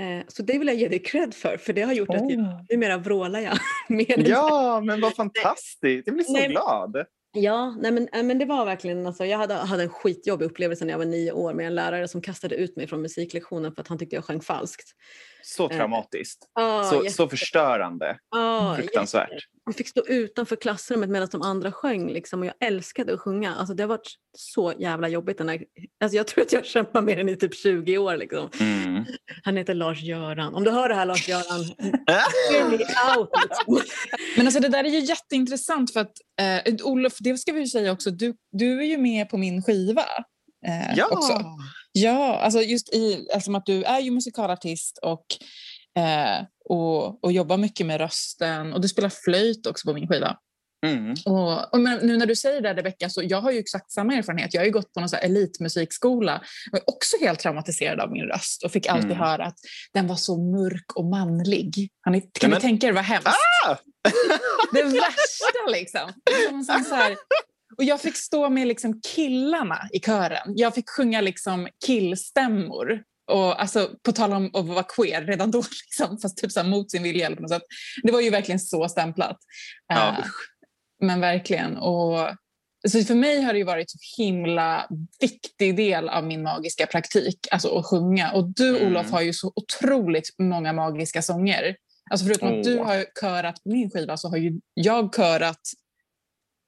Eh, så det vill jag ge dig cred för, för det har gjort oh. att jag, numera vrålar jag. ja, men vad fantastiskt! Jag blir så Nej. glad. Ja, nej men, men det var verkligen, alltså, jag hade, hade en skitjobbig upplevelse när jag var nio år med en lärare som kastade ut mig från musiklektionen för att han tyckte jag sjöng falskt. Så eh, traumatiskt. Ah, så, så förstörande. Ah, Fruktansvärt. Jätte. Man fick stå utanför klassrummet medan de andra sjöng liksom, och jag älskade att sjunga. Alltså, det har varit så jävla jobbigt. Den här, alltså, jag tror att jag kämpar med den i typ 20 år. Liksom. Mm. Han heter Lars-Göran. Om du hör det här Lars-Göran, out. Men alltså, det där är ju jätteintressant för att eh, Olof, det ska vi ju säga också, du, du är ju med på min skiva. Eh, ja. Också. Ja, alltså just i, alltså att du är ju musikalartist och, eh, och, och jobbar mycket med rösten och du spelar flöjt också på min skiva. Mm. Och, och nu när du säger det Rebecka, så jag har ju exakt samma erfarenhet. Jag har ju gått på någon så elitmusikskola och är också helt traumatiserad av min röst och fick alltid mm. höra att den var så mörk och manlig. Ni, kan ni tänka er vad hemskt? Ah! det värsta liksom. Som så här, och jag fick stå med liksom killarna i kören. Jag fick sjunga liksom killstämmor. Och alltså, på tal om att vara queer redan då, liksom, fast typ så mot sin vilja. På något sätt. Det var ju verkligen så stämplat. Ja. Uh, men verkligen. Och, så för mig har det varit så himla viktig del av min magiska praktik, alltså att sjunga. Och du mm. Olof har ju så otroligt många magiska sånger. Alltså förutom oh. att du har körat på min skiva så har ju jag körat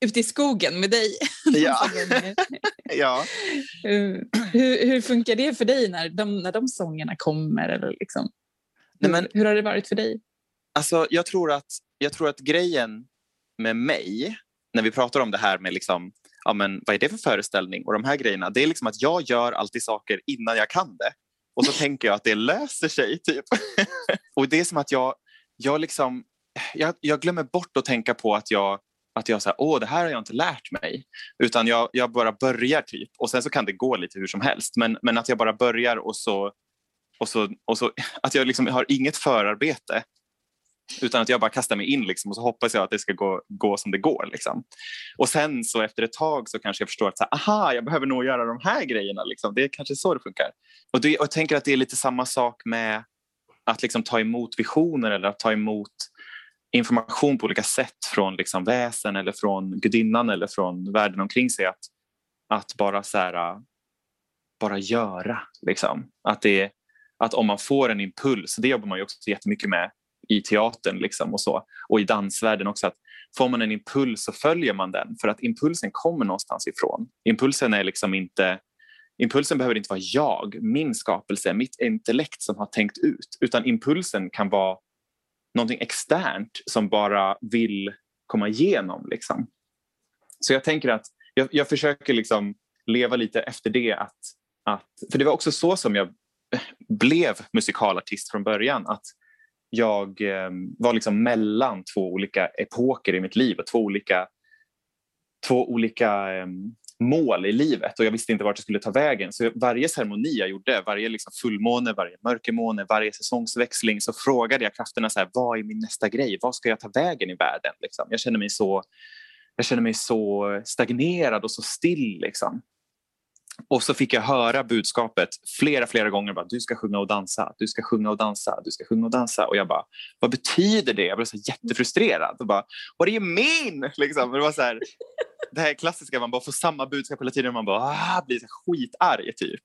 ute i skogen med dig. Ja. ja. Hur, hur, funkar det för dig när de, när de sångerna kommer? Eller liksom? Nej, men, hur har det varit för dig? Alltså, jag, tror att, jag tror att grejen med mig, när vi pratar om det här med liksom, ja, men, vad är det för föreställning och de här grejerna, det är liksom att jag gör alltid saker innan jag kan det. Och så tänker jag att det löser sig. typ. och det är som att jag, jag, liksom, jag, jag glömmer bort att tänka på att jag att jag säger åh det här har jag inte lärt mig. Utan jag, jag bara börjar typ och sen så kan det gå lite hur som helst. Men, men att jag bara börjar och så, och så, och så att jag liksom har inget förarbete. Utan att jag bara kastar mig in liksom, och så hoppas jag att det ska gå, gå som det går. Liksom. Och sen så efter ett tag så kanske jag förstår att så här, aha, jag behöver nog göra de här grejerna. Liksom. Det är kanske så det funkar. Och, det, och jag tänker att det är lite samma sak med att liksom ta emot visioner eller att ta emot information på olika sätt från liksom väsen eller från gudinnan eller från världen omkring sig att, att bara så här, äh, bara göra. Liksom. Att, det, att om man får en impuls, det jobbar man ju också jättemycket med i teatern liksom och så och i dansvärlden också att får man en impuls så följer man den för att impulsen kommer någonstans ifrån. Impulsen är liksom inte Impulsen behöver inte vara jag, min skapelse, mitt intellekt som har tänkt ut utan impulsen kan vara någonting externt som bara vill komma igenom. Liksom. Så jag tänker att jag, jag försöker liksom leva lite efter det att, att, för det var också så som jag blev musikalartist från början. Att jag eh, var liksom mellan två olika epoker i mitt liv och två olika, två olika eh, mål i livet och jag visste inte vart jag skulle ta vägen. Så varje ceremoni jag gjorde, varje liksom fullmåne, varje mörkermåne, varje säsongsväxling så frågade jag krafterna så här, vad är min nästa grej? Vad ska jag ta vägen i världen? Liksom. Jag känner mig så jag mig så stagnerad och så still. Liksom. Och så fick jag höra budskapet flera, flera gånger. Bara, du ska sjunga och dansa, du ska sjunga och dansa, du ska sjunga och dansa. Och jag bara, vad betyder det? Jag blev så jättefrustrerad. Och bara, What do you mean? Liksom. Det var så här, det här klassiska, man bara får samma budskap hela tiden och man bara ah, blir så skitarg typ.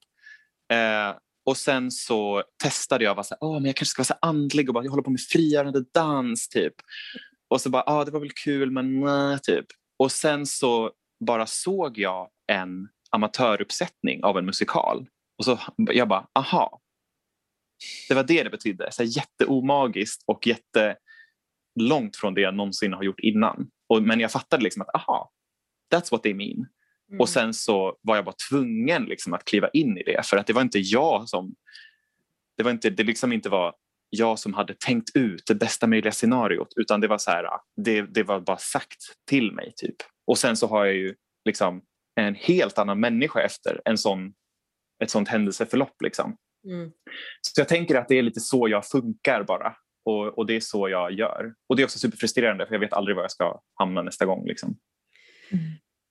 Eh, och sen så testade jag, var så här, oh, men jag kanske ska vara så andlig och bara, jag håller på med frigörande dans typ. Och så bara, ah, det var väl kul men nej, typ. Och sen så bara såg jag en amatöruppsättning av en musikal. Och så jag bara, aha. Det var det det betydde. Så jätteomagiskt och jättelångt från det jag någonsin har gjort innan. Och, men jag fattade liksom att, aha, that's what they mean. Mm. Och sen så var jag bara tvungen liksom att kliva in i det för att det var inte jag som det var inte, det liksom inte var jag som hade tänkt ut det bästa möjliga scenariot utan det var så här, det, det var bara sagt till mig typ. Och sen så har jag ju liksom en helt annan människa efter en sån, ett sånt händelseförlopp. Liksom. Mm. Så jag tänker att det är lite så jag funkar bara och, och det är så jag gör. Och det är också superfrustrerande för jag vet aldrig var jag ska hamna nästa gång. Liksom. Mm.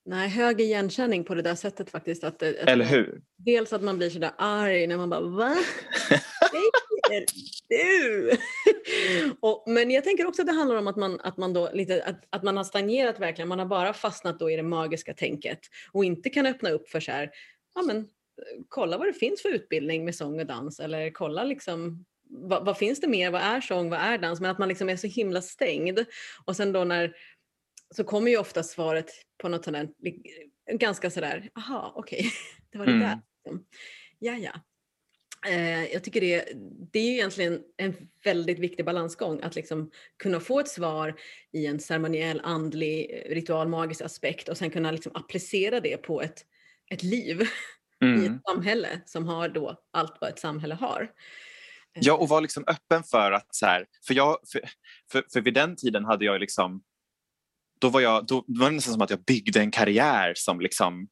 Nej, hög igenkänning på det där sättet faktiskt. Att, att Eller hur? Dels att man blir sådär arg när man bara va? Säger du? och, men jag tänker också att det handlar om att man, att man, då lite, att, att man har stagnerat verkligen. Man har bara fastnat då i det magiska tänket och inte kan öppna upp för så här, ja men kolla vad det finns för utbildning med sång och dans eller kolla liksom vad, vad, finns det mer? Vad är sång? Vad är dans? Men att man liksom är så himla stängd. Och sen då när så kommer ju ofta svaret på något sådant ganska sådär, aha okej, okay. det var det mm. där. Liksom. Ja, ja. Eh, jag tycker det, det är ju egentligen en väldigt viktig balansgång att liksom kunna få ett svar i en ceremoniell, andlig, ritual, magisk aspekt och sen kunna liksom applicera det på ett, ett liv mm. i ett mm. samhälle som har då allt vad ett samhälle har. Ja, och vara liksom öppen för att så här, för, jag, för, för, för vid den tiden hade jag liksom då var, jag, då var det nästan som att jag byggde en karriär som liksom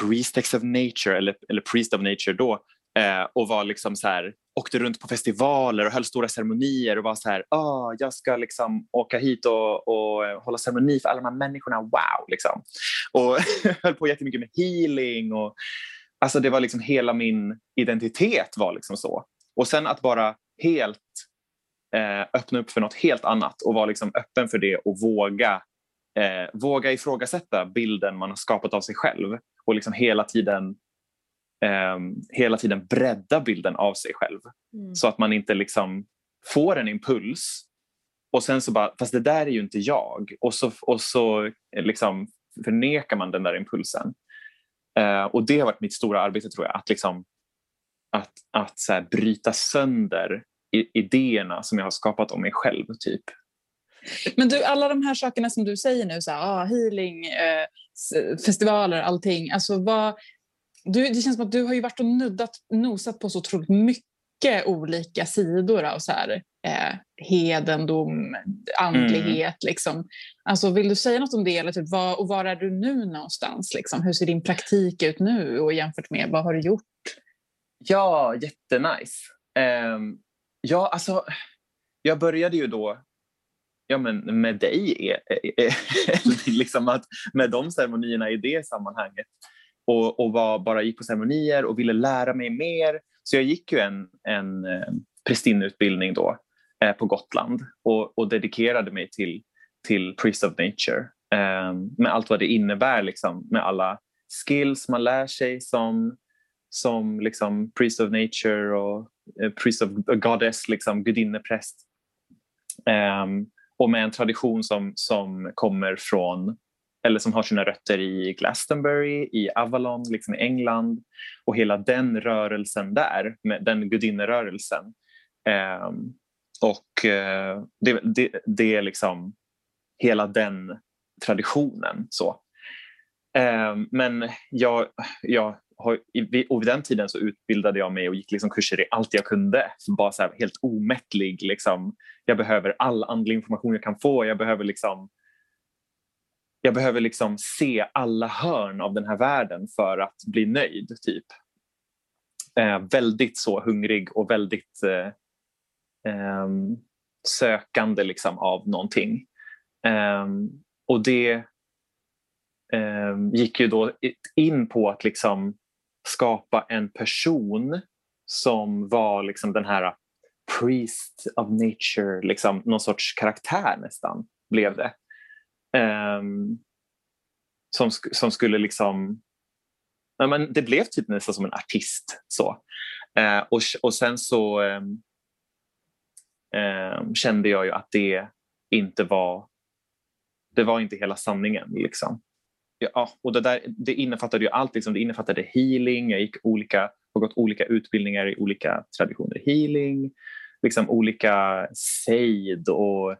priestess of nature eller, eller priest of nature då eh, och var liksom så här, åkte runt på festivaler och höll stora ceremonier och var så här, oh, jag ska liksom åka hit och, och eh, hålla ceremoni för alla de här människorna, wow! Liksom. Och höll på jättemycket med healing och alltså det var liksom hela min identitet var liksom så. Och sen att bara helt eh, öppna upp för något helt annat och vara liksom öppen för det och våga eh, våga ifrågasätta bilden man har skapat av sig själv och liksom hela tiden eh, hela tiden bredda bilden av sig själv mm. så att man inte liksom får en impuls och sen så bara, fast det där är ju inte jag och så, och så liksom förnekar man den där impulsen. Eh, och det har varit mitt stora arbete tror jag, att, liksom, att, att så här, bryta sönder idéerna som jag har skapat om mig själv. typ men du, alla de här sakerna som du säger nu, så här, ah, healing, eh, festivaler, allting. Alltså, vad, du, det känns som att du har ju varit och nuddat, nosat på så otroligt mycket olika sidor av så här, eh, hedendom, andlighet. Mm. Liksom. Alltså, vill du säga något om det? Eller typ, var, och var är du nu någonstans? Liksom? Hur ser din praktik ut nu och jämfört med vad har du gjort? Ja, jättenice. Um, ja, alltså, jag började ju då ja, men med dig, liksom att med de ceremonierna i det sammanhanget och, och var, bara gick på ceremonier och ville lära mig mer. Så jag gick ju en, en eh, prästinneutbildning då eh, på Gotland och, och, dedikerade mig till, till Priest of Nature eh, med allt vad det innebär liksom, med alla skills man lär sig som, som liksom Priest of Nature och eh, Priest of Goddess, liksom, gudinnepräst. Um, och med en tradition som, som kommer från eller som har sina rötter i Glastonbury, i Avalon, liksom i England och hela den rörelsen där, med den gudinnerörelsen. Eh, och eh, det, det, det, är liksom hela den traditionen. så. Eh, men jag, jag, och vid den tiden så utbildade jag mig och gick liksom kurser i allt jag kunde. Bara så här, helt omättlig. Liksom. Jag behöver all andlig information jag kan få. Jag behöver liksom jag behöver liksom se alla hörn av den här världen för att bli nöjd. typ. Eh, väldigt så hungrig och väldigt eh, eh, sökande liksom av någonting. Ehm, och det ehm, gick ju då in på att liksom skapa en person som var liksom den här priest of nature, liksom någon sorts karaktär nästan blev det. Um, som, som skulle liksom... Ja, men det blev typ nästan som en artist. så. Uh, och, och sen så um, um, kände jag ju att det inte var det var inte hela sanningen. Liksom. Ja, och det, där, det innefattade ju allt. Liksom. Det innefattade healing. Jag gick olika, har gått olika utbildningar i olika traditioner. Healing, liksom olika sejd och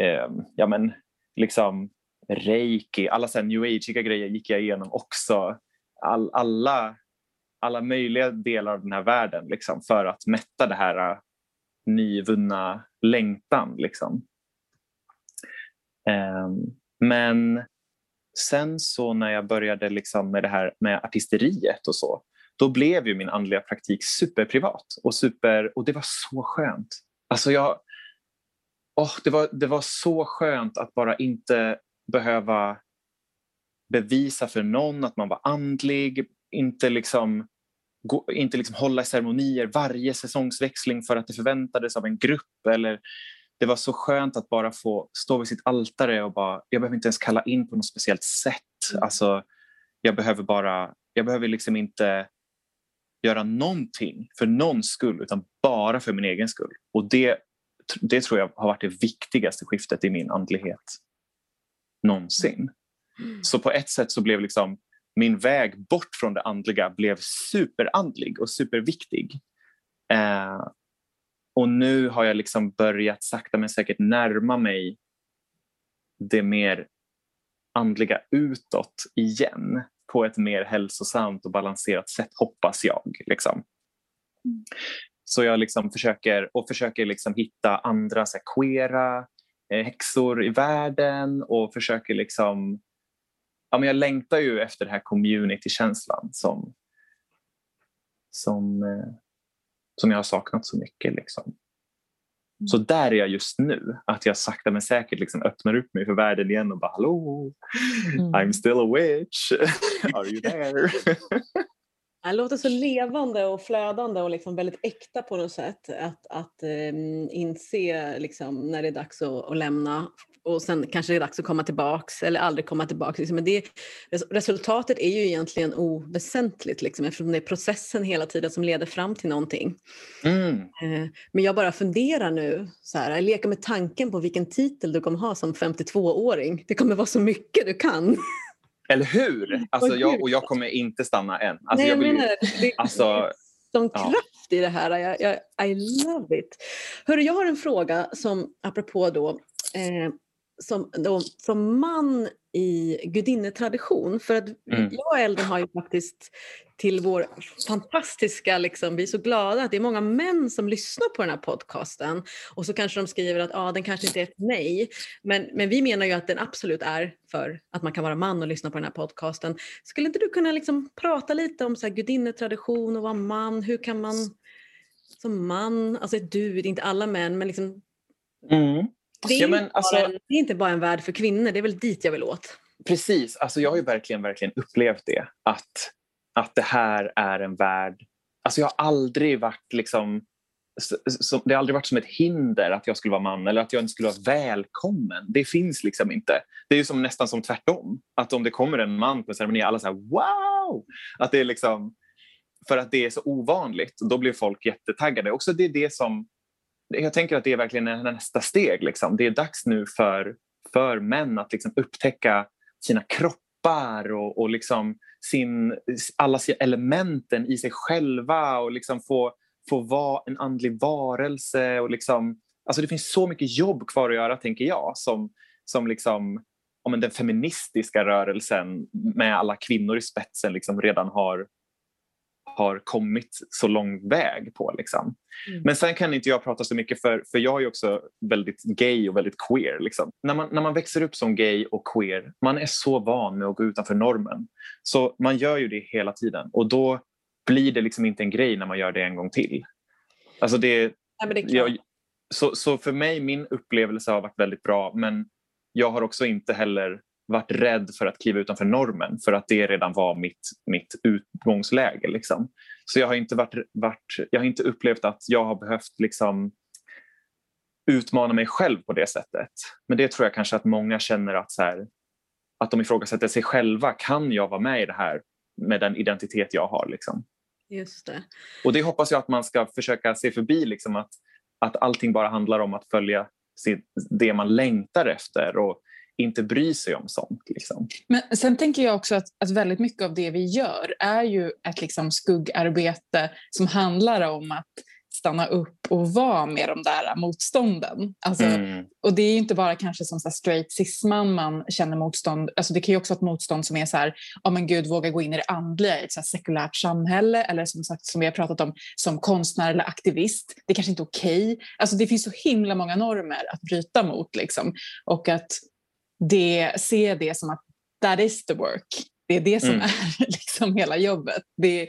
eh, ja, men, liksom reiki, alla så new age grejer gick jag igenom också. All, alla, alla möjliga delar av den här världen liksom, för att mätta det här eh, nyvunna längtan. Liksom. Eh, men sen så när jag började liksom med det här med artisteriet och så, då blev ju min andliga praktik superprivat och, super, och det var så skönt. Alltså jag, oh, det, var, det var så skönt att bara inte behöva bevisa för någon att man var andlig, inte liksom, gå, inte liksom hålla ceremonier varje säsongsväxling för att det förväntades av en grupp. Eller, det var så skönt att bara få stå vid sitt altare och bara, jag behöver inte ens kalla in på något speciellt sätt. Mm. Alltså, jag behöver bara, jag behöver liksom inte göra någonting för någons skull utan bara för min egen skull. Och det, det tror jag har varit det viktigaste skiftet i min andlighet någonsin. Mm. Så på ett sätt så blev liksom min väg bort från det andliga blev superandlig och superviktig. Eh, och nu har jag liksom börjat sakta men säkert närma mig det mer andliga utåt igen på ett mer hälsosamt och balanserat sätt, hoppas jag. Liksom. Mm. Så jag liksom försöker, och försöker liksom hitta andra så här, queera Eh, häxor i världen och försöker liksom... Ja, men jag längtar ju efter den här community-känslan som, som, eh, som jag har saknat så mycket. Liksom. Mm. Så där är jag just nu, att jag sakta men säkert liksom öppnar upp mig för världen igen och bara hallå, mm. I'm still a witch, are you there? Det låter så levande och flödande och liksom väldigt äkta på något sätt. Att, att um, inse liksom, när det är dags att, att, lämna och sen kanske det är dags att komma tillbaks eller aldrig komma tillbaks. Liksom. Men det, resultatet är ju egentligen oväsentligt liksom, eftersom det är processen hela tiden som leder fram till någonting. Mm. Uh, men jag bara funderar nu, så här, jag leker med tanken på vilken titel du kommer ha som 52-åring. Det kommer vara så mycket du kan. Eller hur? Alltså, jag, och jag kommer inte stanna än. Alltså, Nej, jag vill, menar, det alltså, som kraft ja. i det här. Jag, jag, I love it. Hörru, jag har en fråga som apropå då, eh, som, då, som man i gudinnetradition. För att mm. jag och Elden har ju faktiskt till vår fantastiska, liksom, vi är så glada att det är många män som lyssnar på den här podcasten och så kanske de skriver att ah, den kanske inte är för mig. Men, men vi menar ju att den absolut är för att man kan vara man och lyssna på den här podcasten. Skulle inte du kunna liksom prata lite om så här, gudinnetradition och vara man? Hur kan man som man, alltså du, det är inte alla män, men liksom mm. Det är, ja, men, alltså, bara, det är inte bara en värld för kvinnor, det är väl dit jag vill åt. Precis, alltså jag har ju verkligen, verkligen upplevt det. Att, att det här är en värld... Alltså jag har aldrig varit liksom... Så, det har aldrig varit som ett hinder att jag skulle vara man eller att jag inte skulle vara välkommen. Det finns liksom inte. Det är ju som, nästan som tvärtom. Att om det kommer en man på en ceremoni, alla säger wow! Att det är liksom, för att det är så ovanligt, då blir folk jättetaggade. Också det är det som jag tänker att det är verkligen nästa steg. Liksom. Det är dags nu för, för män att liksom upptäcka sina kroppar och, och liksom sin, alla elementen i sig själva och liksom få, få vara en andlig varelse. Och liksom, alltså det finns så mycket jobb kvar att göra, tänker jag, som, som liksom, om den feministiska rörelsen med alla kvinnor i spetsen liksom redan har har kommit så lång väg på. Liksom. Mm. Men sen kan inte jag prata så mycket för, för jag är också väldigt gay och väldigt queer. Liksom. När, man, när man växer upp som gay och queer, man är så van med att gå utanför normen. Så man gör ju det hela tiden och då blir det liksom inte en grej när man gör det en gång till. Alltså det, men det jag, så, så för mig, min upplevelse har varit väldigt bra men jag har också inte heller varit rädd för att kliva utanför normen för att det redan var mitt, mitt utgångsläge. Liksom. Så jag har, inte varit, varit, jag har inte upplevt att jag har behövt liksom, utmana mig själv på det sättet. Men det tror jag kanske att många känner att, så här, att de ifrågasätter sig själva. Kan jag vara med i det här med den identitet jag har? Liksom? Just det. Och det hoppas jag att man ska försöka se förbi, liksom, att, att allting bara handlar om att följa det man längtar efter och inte bry sig om sånt. Liksom. Men sen tänker jag också att, att väldigt mycket av det vi gör är ju ett liksom skuggarbete som handlar om att stanna upp och vara med de där motstånden. Alltså, Mm. Och det är ju inte bara kanske som så straight cisman man känner motstånd. Alltså det kan ju också vara ett motstånd som är så här, ja men gud, våga gå in i det andliga i ett så sekulärt samhälle eller som sagt som vi har pratat om som konstnär eller aktivist. Det är kanske inte är okej. Alltså det finns så himla många normer att bryta mot liksom. Och att det, se det som att that is the work. Det är det som Mm. är liksom hela jobbet. Det,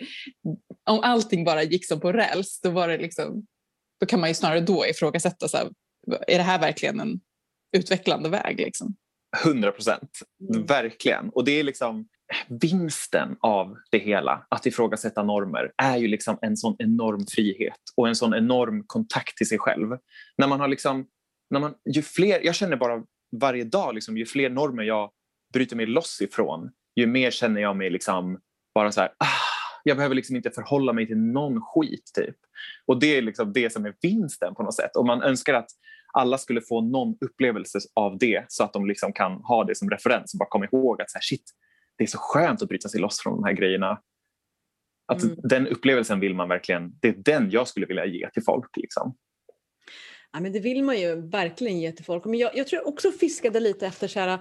om allting bara gick som på räls, då, var det liksom, då kan man ju snarare då ifrågasätta, så här, är det här verkligen en utvecklande väg? Liksom? 100 procent, Mm. verkligen. Och det är liksom vinsten av det hela, att ifrågasätta normer, är ju liksom en sån enorm frihet och en sån enorm kontakt till sig själv. När man har liksom, när man, ju fler, jag känner bara varje dag, liksom, ju fler normer jag bryter mig loss ifrån, ju mer känner jag mig liksom bara så här, ah, jag behöver liksom inte förhålla mig till någon skit. typ. Och det är liksom det som är vinsten på något sätt. Och man önskar att alla skulle få någon upplevelse av det så att de liksom kan ha det som referens och bara komma ihåg att så här, shit, det är så skönt att bryta sig loss från de här grejerna. Att Mm. Den upplevelsen vill man verkligen, det är den jag skulle vilja ge till folk. Liksom. Ja, men det vill man ju verkligen ge till folk. Men jag, jag tror jag också fiskade lite efter, så här,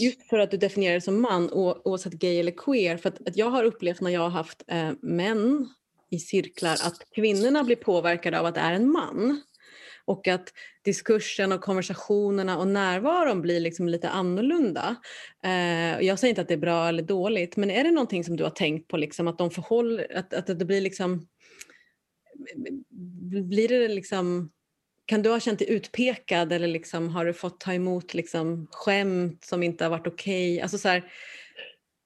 just för att du definierar dig som man oavsett gay eller queer. För att, att jag har upplevt när jag har haft eh, män i cirklar att kvinnorna blir påverkade av att det är en man. Och att diskursen och konversationerna och närvaron blir liksom lite annorlunda. Eh, jag säger inte att det är bra eller dåligt, men är det någonting som du har tänkt på, liksom, att de förhåller, att, att det blir liksom blir det liksom kan du ha känt dig utpekad eller liksom, har du fått ta emot liksom, skämt som inte har varit okej? Alltså, så här,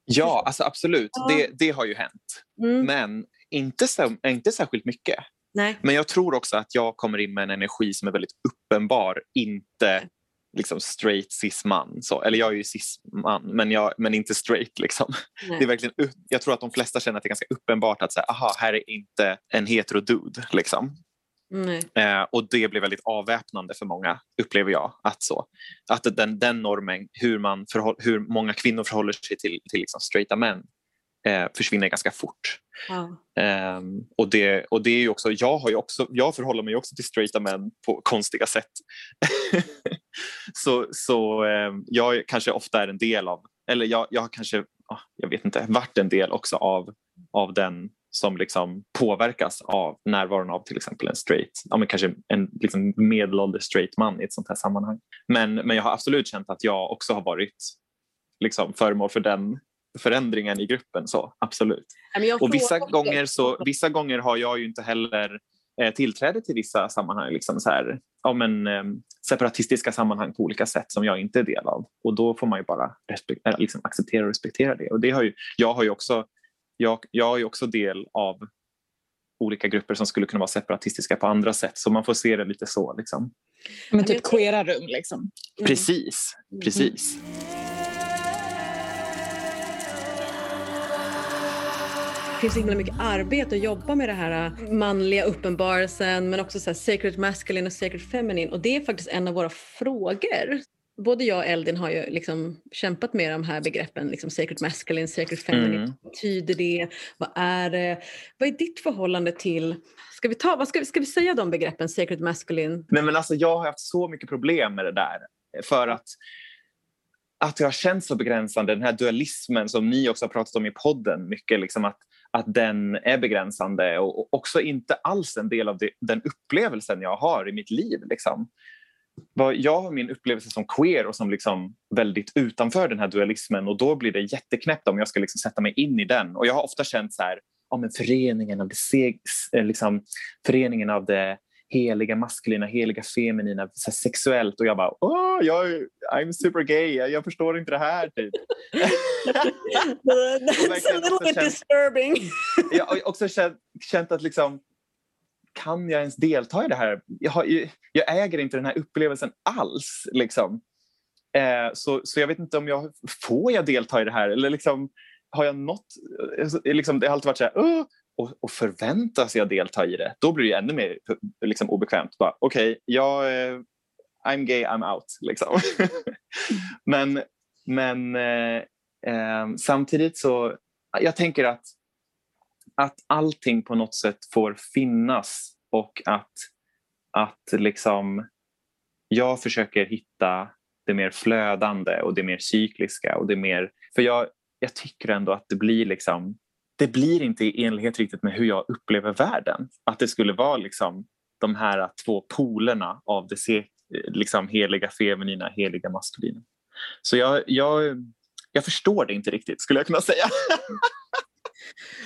Ja, alltså absolut. Ja. Det, det har ju hänt. mm, Men inte, så, inte särskilt mycket. nej. Men jag tror också att jag kommer in med en energi som är väldigt uppenbar, inte liksom straight cis-man. Eller jag är ju cis-man, men, jag, men inte straight. Liksom. nej. Det är verkligen, jag tror att de flesta känner att det är ganska uppenbart att så här, aha, här är inte en hetero dude. Liksom. Eh, och det blir väldigt avväpnande för många, upplever jag. Att, så. att den, den normen, hur, man förhåll, hur många kvinnor förhåller sig till, till liksom straighta män, eh, försvinner ganska fort. Ja. Ehm, och det, och det är ju också, jag, har också, jag förhåller mig också till straighta män på konstiga sätt. så så ehm, jag kanske ofta är en del av, eller jag, jag kanske, ah, jag vet inte, varit en del också av, av den som liksom påverkas av närvaron av till exempel en straight, ja, men kanske en liksom medelålders straight man i ett sånt här sammanhang. Men, men jag har absolut känt att jag också har varit liksom föremål för den förändringen i gruppen. så Absolut. Och vissa gånger, så, vissa gånger har jag ju inte heller eh, tillträde till vissa sammanhang, liksom så här, ja, men, eh, separatistiska sammanhang på olika sätt som jag inte är del av. Och då får man ju bara liksom acceptera och respektera det. Och det har ju, jag, har ju också, jag, jag är också del av olika grupper som skulle kunna vara separatistiska på andra sätt. Så man får se det lite så. Liksom. Men typ queera rum liksom. Mm. Precis, precis. Det finns så himla mycket arbete att jobba med det här äh, manliga uppenbarelsen men också så här sacred masculine och sacred feminine och det är faktiskt en av våra frågor. Både jag och Eldin har ju liksom kämpat med de här begreppen, liksom sacred masculine, sacred feminine. Mm. Vad betyder det? Vad är det? Vad är ditt förhållande till, ska vi, ta, vad ska, vi- ska vi säga de begreppen, sacred masculine? Nej, men alltså, jag har haft så mycket problem med det där. För att att det har känts så begränsande, den här dualismen som ni också har pratat om i podden mycket, liksom att, att den är begränsande och, och också inte alls en del av det, den upplevelsen jag har i mitt liv. Liksom. Jag har min upplevelse som queer och som liksom väldigt utanför den här dualismen och då blir det jätteknäppt om jag ska liksom sätta mig in i den. Och jag har ofta känt så här, ja, men föreningen av det, seg, eh, liksom, föreningen av det heliga maskulina, heliga feminina, så sexuellt och jag bara oh, jag, I'm super gay, jag, jag förstår inte det här. Typ. That's a little bit disturbing. jag har också känt, känt att liksom, kan jag ens delta i det här? Jag, har, jag äger inte den här upplevelsen alls. Liksom. Eh, så, så jag vet inte om jag får jag delta i det här eller liksom, har jag något... Alltså, liksom, det har alltid varit så här, oh, och, och förväntas jag delta i det, då blir det ännu mer liksom, obekvämt. Okej, okay, jag, eh, I'm gay, I'm out. Liksom. men men eh, eh, samtidigt så, jag tänker att, att allting på något sätt får finnas och att, att liksom, jag försöker hitta det mer flödande och det mer cykliska. Och det mer, för jag, jag tycker ändå att det blir liksom det blir inte i enlighet riktigt med hur jag upplever världen. Att det skulle vara liksom de här två polerna av det liksom heliga feminina, heliga maskulina. Så jag, jag, jag förstår det inte riktigt skulle jag kunna säga.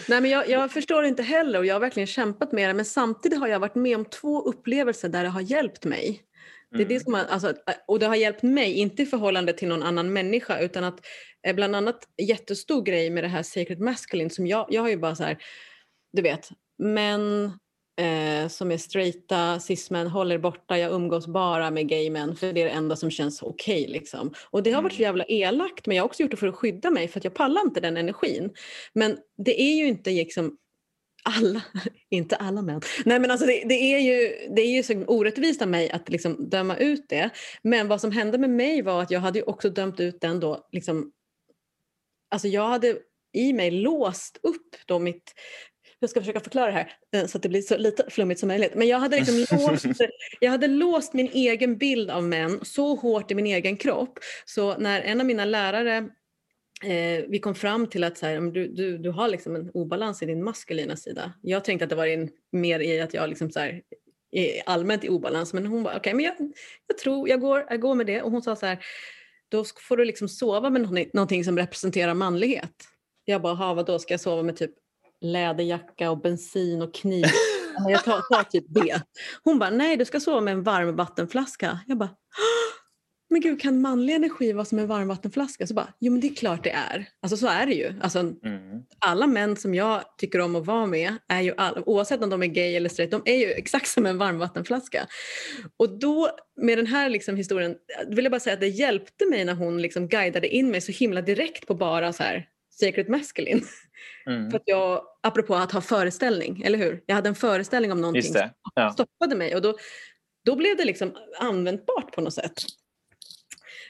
Nej, men jag, jag, förstår inte heller och jag har verkligen kämpat med det men samtidigt har jag varit med om två upplevelser där det har hjälpt mig. Det är det mm. som har, alltså, och det har hjälpt mig, inte i förhållande till någon annan människa utan att eh, bland annat jättestor grej med det här Sacred Masculine som jag, jag har ju bara så här, du vet, män eh, som är straighta, cismän, håller borta, jag umgås bara med gay män för det är det enda som känns okej. Okay, liksom. Och det har varit så mm. jävla elakt men jag har också gjort det för att skydda mig för att jag pallar inte den energin. Men det är ju inte liksom alla, inte alla män. Nej men alltså det, det, är ju, det är ju så orättvist av mig att liksom döma ut det. Men vad som hände med mig var att jag hade också dömt ut den då liksom, alltså jag hade i mig låst upp då mitt jag ska försöka förklara det här eh, så att det blir så lite flummigt som möjligt. Men jag hade, liksom låst, jag hade låst min egen bild av män så hårt i min egen kropp så när en av mina lärare eh, vi kom fram till att så här, du, du, du har liksom en obalans i din maskulina sida. Jag tänkte att det var in, mer i att jag liksom så här, är allmänt i obalans men hon var okej okay, men jag, jag tror jag går, jag går med det och hon sa så här då får du liksom sova med någonting, som representerar manlighet. Jag bara, vad då ska jag sova med typ läderjacka och bensin och kniv? jag tar, tar typ det. Hon bara, nej du ska sova med en varmvattenflaska. Jag bara, men gud kan manlig energi vara som en varmvattenflaska? Så bara, jo men det är klart det är. Alltså så är det ju. Alltså, mm. Alla män som jag tycker om att vara med, är ju all, oavsett om de är gay eller straight, de är ju exakt som en varmvattenflaska. Och då med den här liksom historien vill jag bara säga att det hjälpte mig när hon liksom guidade in mig så himla direkt på bara så här Sacred Masculine. Mm. För att jag, apropå att ha föreställning, eller hur? Jag hade en föreställning om någonting som ja. stoppade mig och då, då blev det liksom användbart på något sätt.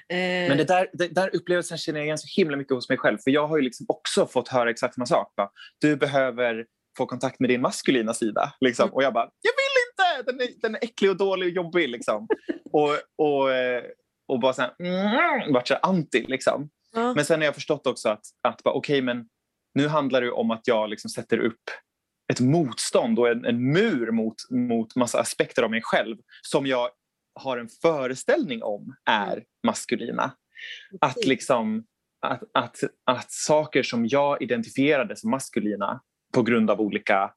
Men det där, det där upplevelsen känner jag igen så himla mycket hos mig själv. För jag har ju liksom också fått höra exakt samma sak. Bara, du behöver få kontakt med din maskulina sida. Liksom. Mm. Och jag bara, jag vill inte! Den är, den är äcklig och dålig och jobbig. Liksom. och, och, eh, och bara så här, mm, vart så anti. Liksom. Mm. Men sen har jag förstått också att, att okej, okay, men nu handlar det om att jag liksom sätter upp ett motstånd och en, en mur mot, mot massa aspekter av mig själv som jag har en föreställning om är mm. maskulina. Att, liksom, att, att, att saker som jag identifierade som maskulina på grund av olika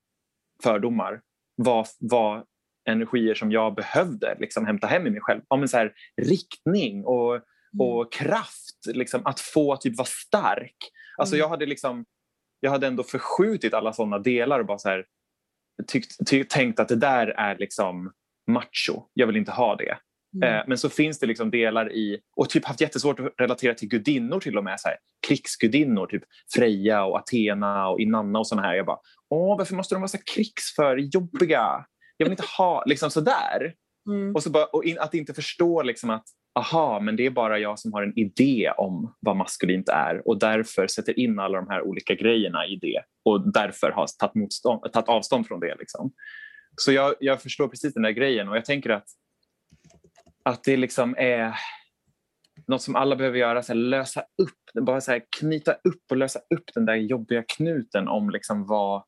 fördomar var, var energier som jag behövde liksom, hämta hem i mig själv. Ja, men så här, riktning och. Och kraft, liksom, att få typ vara stark. Alltså, mm. jag, hade liksom, jag hade ändå förskjutit alla sådana delar och bara så här, tyckt, ty, tänkt att det där är liksom macho, jag vill inte ha det. Mm. Eh, men så finns det liksom delar i, och typ haft jättesvårt att relatera till gudinnor till och med, så här, krigsgudinnor, typ Freja och Athena och Inanna och såna här. Jag bara, åh varför måste de vara så krigsför, jobbiga? Jag vill inte ha, liksom sådär. Mm. Och, så bara, och in, att inte förstå liksom att aha, men det är bara jag som har en idé om vad maskulint är och därför sätter in alla de här olika grejerna i det och därför har tagit, motstånd, tagit avstånd från det. Liksom. Så jag, jag förstår precis den där grejen och jag tänker att, att det liksom är något som alla behöver göra, så här, lösa upp, bara så här, knyta upp och lösa upp den där jobbiga knuten om liksom vad,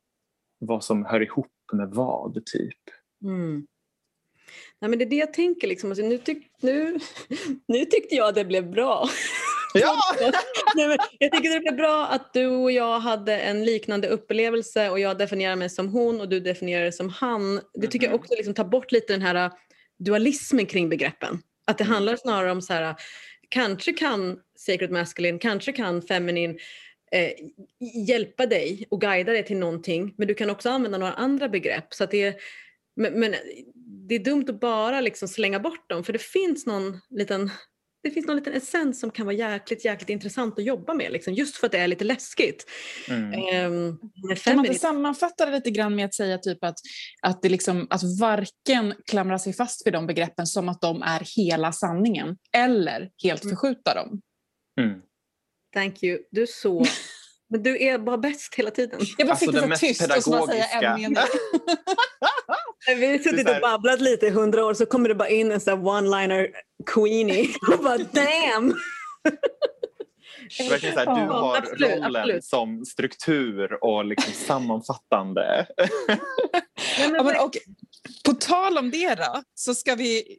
vad som hör ihop med vad, typ. Mm. Nej, men det är det jag tänker. Liksom. Alltså, nu, tyck, nu, nu tyckte jag det blev bra. Ja! Nej, men jag tycker det blev bra att du och jag hade en liknande upplevelse och jag definierar mig som hon och du definierar dig som han. Det tycker jag Mhm. också liksom tar bort lite den här dualismen kring begreppen. Att det Mm. handlar snarare om så här, kanske kan sacred masculine, kanske kan feminin eh, hjälpa dig och guida dig till någonting men du kan också använda några andra begrepp. Så att det, är, men, men det är dumt att bara liksom slänga bort dem för det finns någon liten det finns någon liten essens som kan vara jäkligt, jäkligt intressant att jobba med liksom, just för att det är lite läskigt. Mm. Ehm, Kan man inte sammanfatta det lite grann med att säga typ att, att, det liksom, att varken klamra sig fast vid de begreppen som att de är hela sanningen eller helt Mm. förskjuta dem? Mm. Thank you, du är så... Men du är bara bäst hela tiden. Jag bara Alltså, sitter den så tyst och så bara säga en pedagogiska. mening. Vi har suttit och babblat lite i hundra år så kommer det bara in en sån one-liner queenie och bara damn! Verkligen så här, du har absolut, rollen absolut. som struktur och liksom sammanfattande. Ja, men, och, på tal om det då, så ska vi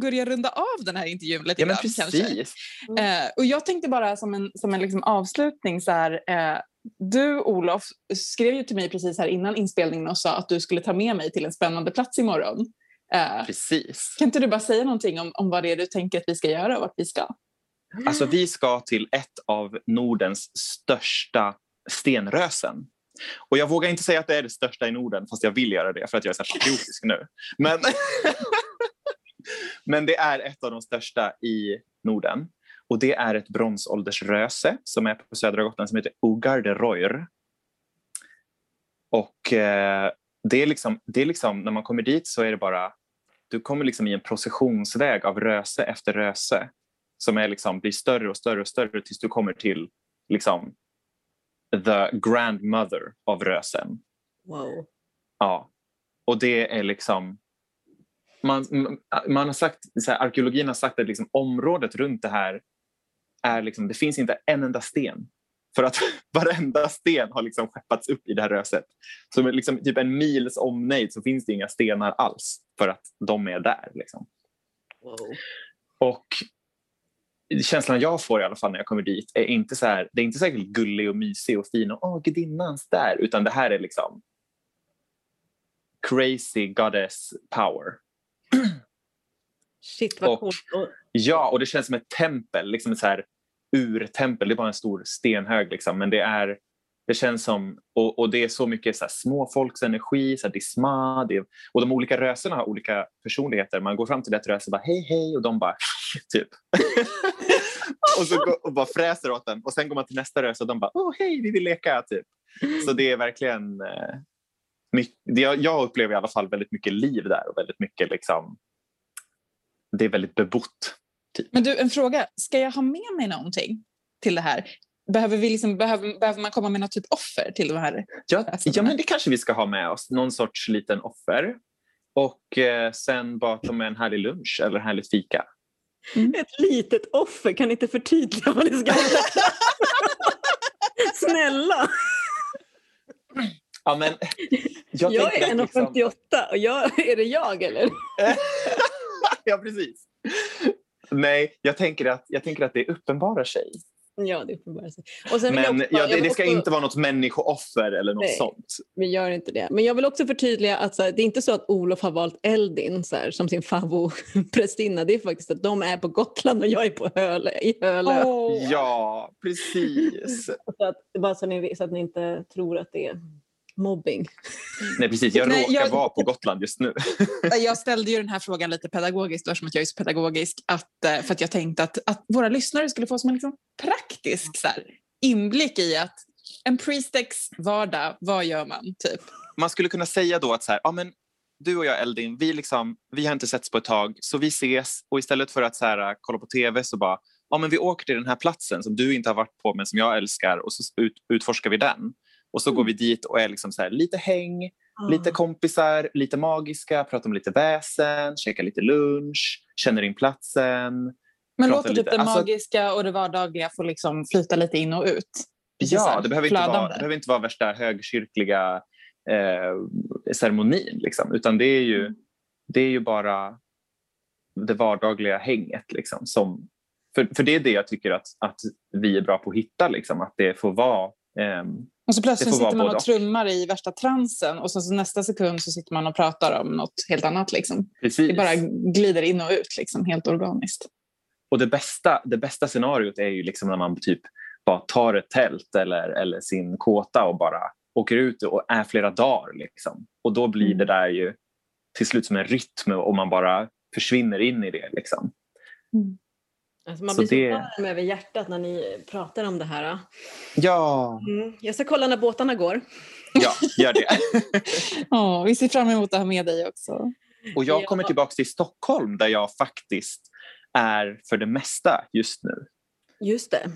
börja runda av den här intervjun lite Ja men grann, kanske. precis. Eh, och jag tänkte bara som en, som en liksom avslutning så här, eh, du Olof skrev ju till mig precis här innan inspelningen och sa att du skulle ta med mig till en spännande plats imorgon. Eh, precis. kan inte du bara säga någonting om, om vad det är du tänker att vi ska göra och vart vi ska? Alltså vi ska till ett av Nordens största stenrösen. Och jag vågar inte säga att det är det största i Norden fast jag vill göra det för att jag är så patriotisk nu. Men, Men det är ett av de största i Norden. Och det är ett bronsåldersröse som är på södra Gotland som heter Ugarderoir. Och eh, det är, liksom, det är liksom, när man kommer dit så är det bara, du kommer liksom i en processionsväg av röse efter röse som är liksom, blir större och större och större tills du kommer till liksom, the grandmother av rösen. Wow. Ja. Och det är liksom... Man, man har sagt, så här, arkeologin har sagt att liksom området runt det här är liksom, det finns inte en enda sten. För att varenda sten har liksom skeppats upp i det här röset. Så liksom, typ en mils omnejd så finns det inga stenar alls för att de är där. Liksom. wow. Och känslan jag får i alla fall när jag kommer dit är inte så här, det är inte särskilt gullig och mysig och fin och åh gudinnans där utan det här är liksom crazy goddess power. Shit vad Och- coolt. Ja, och det känns som ett tempel, liksom ett så här urtempel. Det är bara en stor stenhög liksom, men det är det känns som, och, och det är så mycket så här, småfolksenergi, så här, disma, det är, och de olika röserna har olika personligheter. Man går fram till ett röse och bara hej hej och de bara typ. och så går, och bara fräser åt den och sen går man till nästa röse och de bara åh hej vi vill leka typ. Så det är verkligen, eh, mycket, jag upplever i alla fall väldigt mycket liv där och väldigt mycket liksom, det är väldigt bebott. Men du, en fråga. Ska jag ha med mig någonting till det här? Behöver, vi liksom, behöver, behöver man komma med något typ offer till de här? Ja, ja, men det kanske vi ska ha med oss. Någon sorts liten offer. Och eh, sen bara ta med en härlig lunch eller en härligt fika. ett litet offer, kan ni inte förtydliga vad det ska vara? Snälla! Ja, men, jag, Jag, är att liksom- 1,58 och jag, är det jag eller? ja, precis. Nej, jag tänker, att, jag tänker att det uppenbarar sig. Ja, det är uppenbart. Och sen Men också, ja, det, det ska också- inte vara något människooffer eller något Nej. sånt. Vi gör inte det. Men jag vill också förtydliga att så här, det är inte så att Olof har valt Eldin så här, som sin favoritprästinna. Det är faktiskt att de är på Gotland och jag är på Hölö, i Hölö. Ja, precis. Så att, bara så, ni, så att ni inte tror att det är mobbing. Nej, precis. Jag råkar jag- vara på Gotland just nu. Jag ställde ju den här frågan lite pedagogiskt eftersom att jag är så pedagogisk. Att, eh, för att jag tänkte att, att våra lyssnare skulle få som en liksom praktisk så här, inblick i att en priestex vardag, vad gör man? Typ. man skulle kunna säga då att så här, ja, men du och jag Eldin, vi, liksom, vi har inte setts på ett tag så vi ses och istället för att så här, kolla på tv så bara, ja men vi åker till den här platsen som du inte har varit på men som jag älskar och så ut, utforskar vi den. Och så går vi dit och är liksom så här, lite häng, lite kompisar, lite magiska, pratar om lite väsen, käkar lite lunch, känner in platsen. Men låter typ lite- det alltså- magiska och det vardagliga få liksom flyta lite in och ut? Precis Ja, det behöver, inte vara, det behöver inte vara värsta högkyrkliga eh, ceremonin, liksom, utan det är, ju, Mm. det är ju bara det vardagliga hänget. Liksom, som, för, för det är det jag tycker att, att vi är bra på att hitta, liksom, att det får vara ehm, Och så plötsligt sitter man och trummar i värsta transen och sen så nästa sekund så sitter man och pratar om något helt annat. Liksom. precis. Det bara glider in och ut liksom, helt organiskt. Och det bästa, det bästa scenariot är ju liksom när man typ bara tar ett tält eller, eller sin kåta och bara åker ut och är flera dagar. Liksom. Och då blir Mm. det där ju till slut som en rytm och man bara försvinner in i det. Liksom. Alltså man Så blir så det- varm över hjärtat när ni pratar om det här. Ja, Mm. Jag ska kolla när båtarna går. ja gör det. Åh, vi ser fram emot att ha med dig också. Och jag Ja. kommer tillbaka till Stockholm där jag faktiskt är för det mesta just nu. Just det,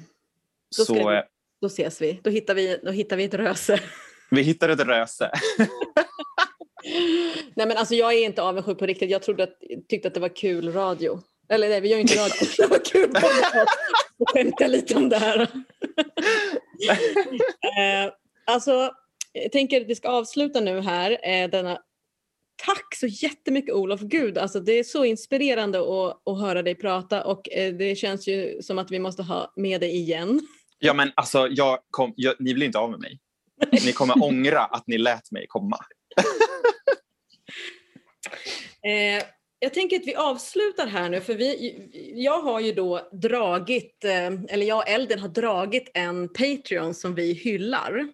Då Så det- eh, då ses vi. Då hittar vi, då hittar vi ett röse. vi hittar ett röse. Nej men alltså jag är inte avundsjuk på riktigt. Jag trodde att, tyckte att det var kul radio. Eller nej, vi gör ju inte radio. Det var kul. Och skämta lite om det här. eh, alltså, jag tänker att vi ska avsluta nu här. Eh, denna... Tack så jättemycket Olof. Gud, alltså det är så inspirerande att, att höra dig prata och eh, det känns ju som att vi måste ha med dig igen. Ja, men alltså, jag kom, jag, ni blir inte av med mig. Ni kommer ångra att ni lät mig komma. Eh, jag tänker att vi avslutar här nu för vi, jag har ju då dragit, eh, eller jag och Elden har dragit en Patreon som vi hyllar.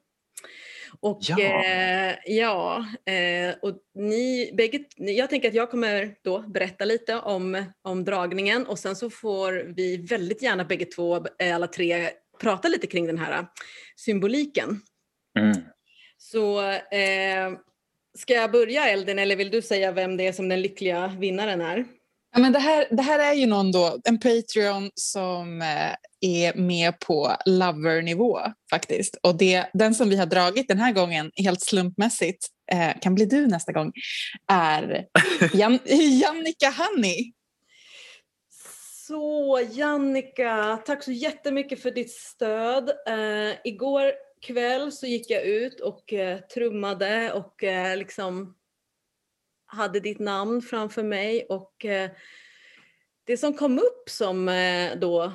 Och Ja. eh, ja, eh, och ni bägge, jag tänker att jag kommer då berätta lite om, om dragningen och sen så får vi väldigt gärna bägge två, eh, alla tre, prata lite kring den här symboliken. Mm. Så eh, ska jag börja Elden eller vill du säga vem det är som den lyckliga vinnaren är? Ja, men det, här, det här är ju någon då, en Patreon som eh, är med på lover-nivå faktiskt. Och det, den som vi har dragit den här gången, helt slumpmässigt, eh, kan bli du nästa gång, är Jan, Jannica Honey. Så Jannica, tack så jättemycket för ditt stöd. Eh, igår kväll så gick jag ut och eh, trummade och eh, liksom hade ditt namn framför mig och eh, det som kom upp som eh, då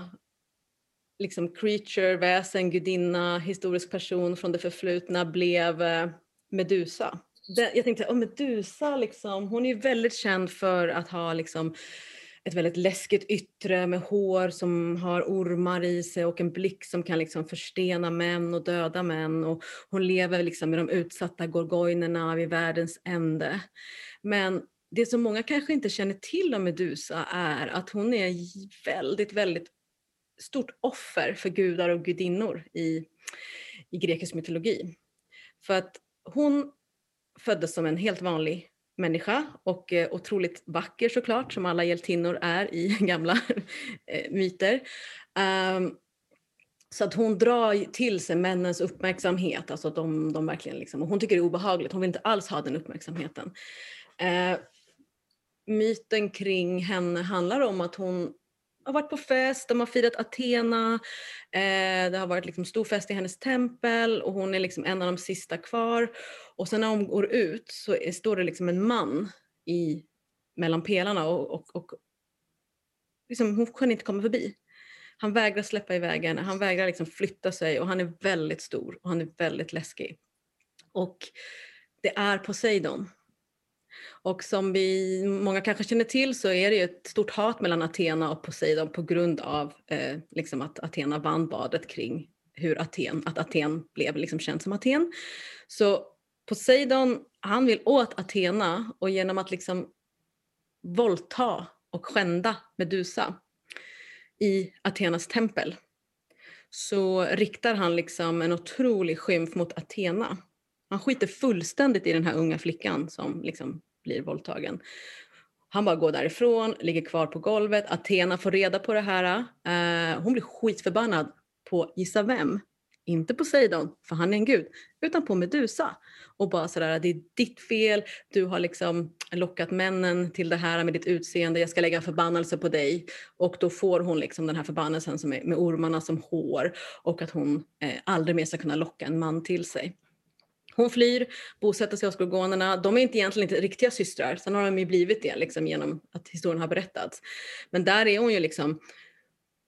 liksom creature, väsen, gudinna, historisk person från det förflutna blev eh, Medusa. Den, jag tänkte, oh, Medusa liksom, hon är ju väldigt känd för att ha liksom ett väldigt läskigt yttre med hår som har ormar i sig och en blick som kan liksom förstena män och döda män. Och hon lever liksom med de utsatta gorgonerna vid världens ände. Men det som många kanske inte känner till om Medusa är att hon är väldigt, väldigt stort offer för gudar och gudinnor i, i grekisk mytologi. För att hon föddes som en helt vanlig människa och eh, otroligt vacker såklart som alla hjältinnor är i gamla eh, myter. Ehm, så att hon drar till sig männens uppmärksamhet, alltså att de, de verkligen liksom, och hon tycker det är obehagligt, hon vill inte alls ha den uppmärksamheten. Eh, myten kring henne handlar om att hon har varit på fest, de har firat Athena, eh, det har varit liksom stor fest i hennes tempel och hon är liksom en av de sista kvar. Och sen när hon går ut så är, står det liksom en man i, mellan pelarna och, och, och liksom, hon kan inte komma förbi. Han vägrar släppa iväg henne, han vägrar liksom flytta sig och han är väldigt stor och han är väldigt läskig. Och det är Poseidon. Och som vi många kanske känner till så är det ju ett stort hat mellan Athena och Poseidon på grund av eh, liksom att Athena vann badet kring hur Aten, att Aten blev liksom känd som Aten. Så Poseidon, han vill åt Athena och genom att liksom våldta och skända Medusa i Athenas tempel så riktar han liksom en otrolig skymf mot Athena. Han skiter fullständigt i den här unga flickan som liksom blir våldtagen. Han bara går därifrån, ligger kvar på golvet. Athena får reda på det här. Eh, hon blir skitförbannad på, gissa vem? inte Poseidon, för han är en gud, utan på Medusa. Och bara sådär, det är ditt fel, du har liksom lockat männen till det här med ditt utseende, jag ska lägga en förbannelse på dig. Och då får hon liksom den här förbannelsen som är med ormarna som hår och att hon eh, aldrig mer ska kunna locka en man till sig. Hon flyr, bosätter sig hos gorgonerna. De är inte egentligen inte riktiga systrar, sen har de ju blivit det liksom, genom att historien har berättats. Men där är hon ju liksom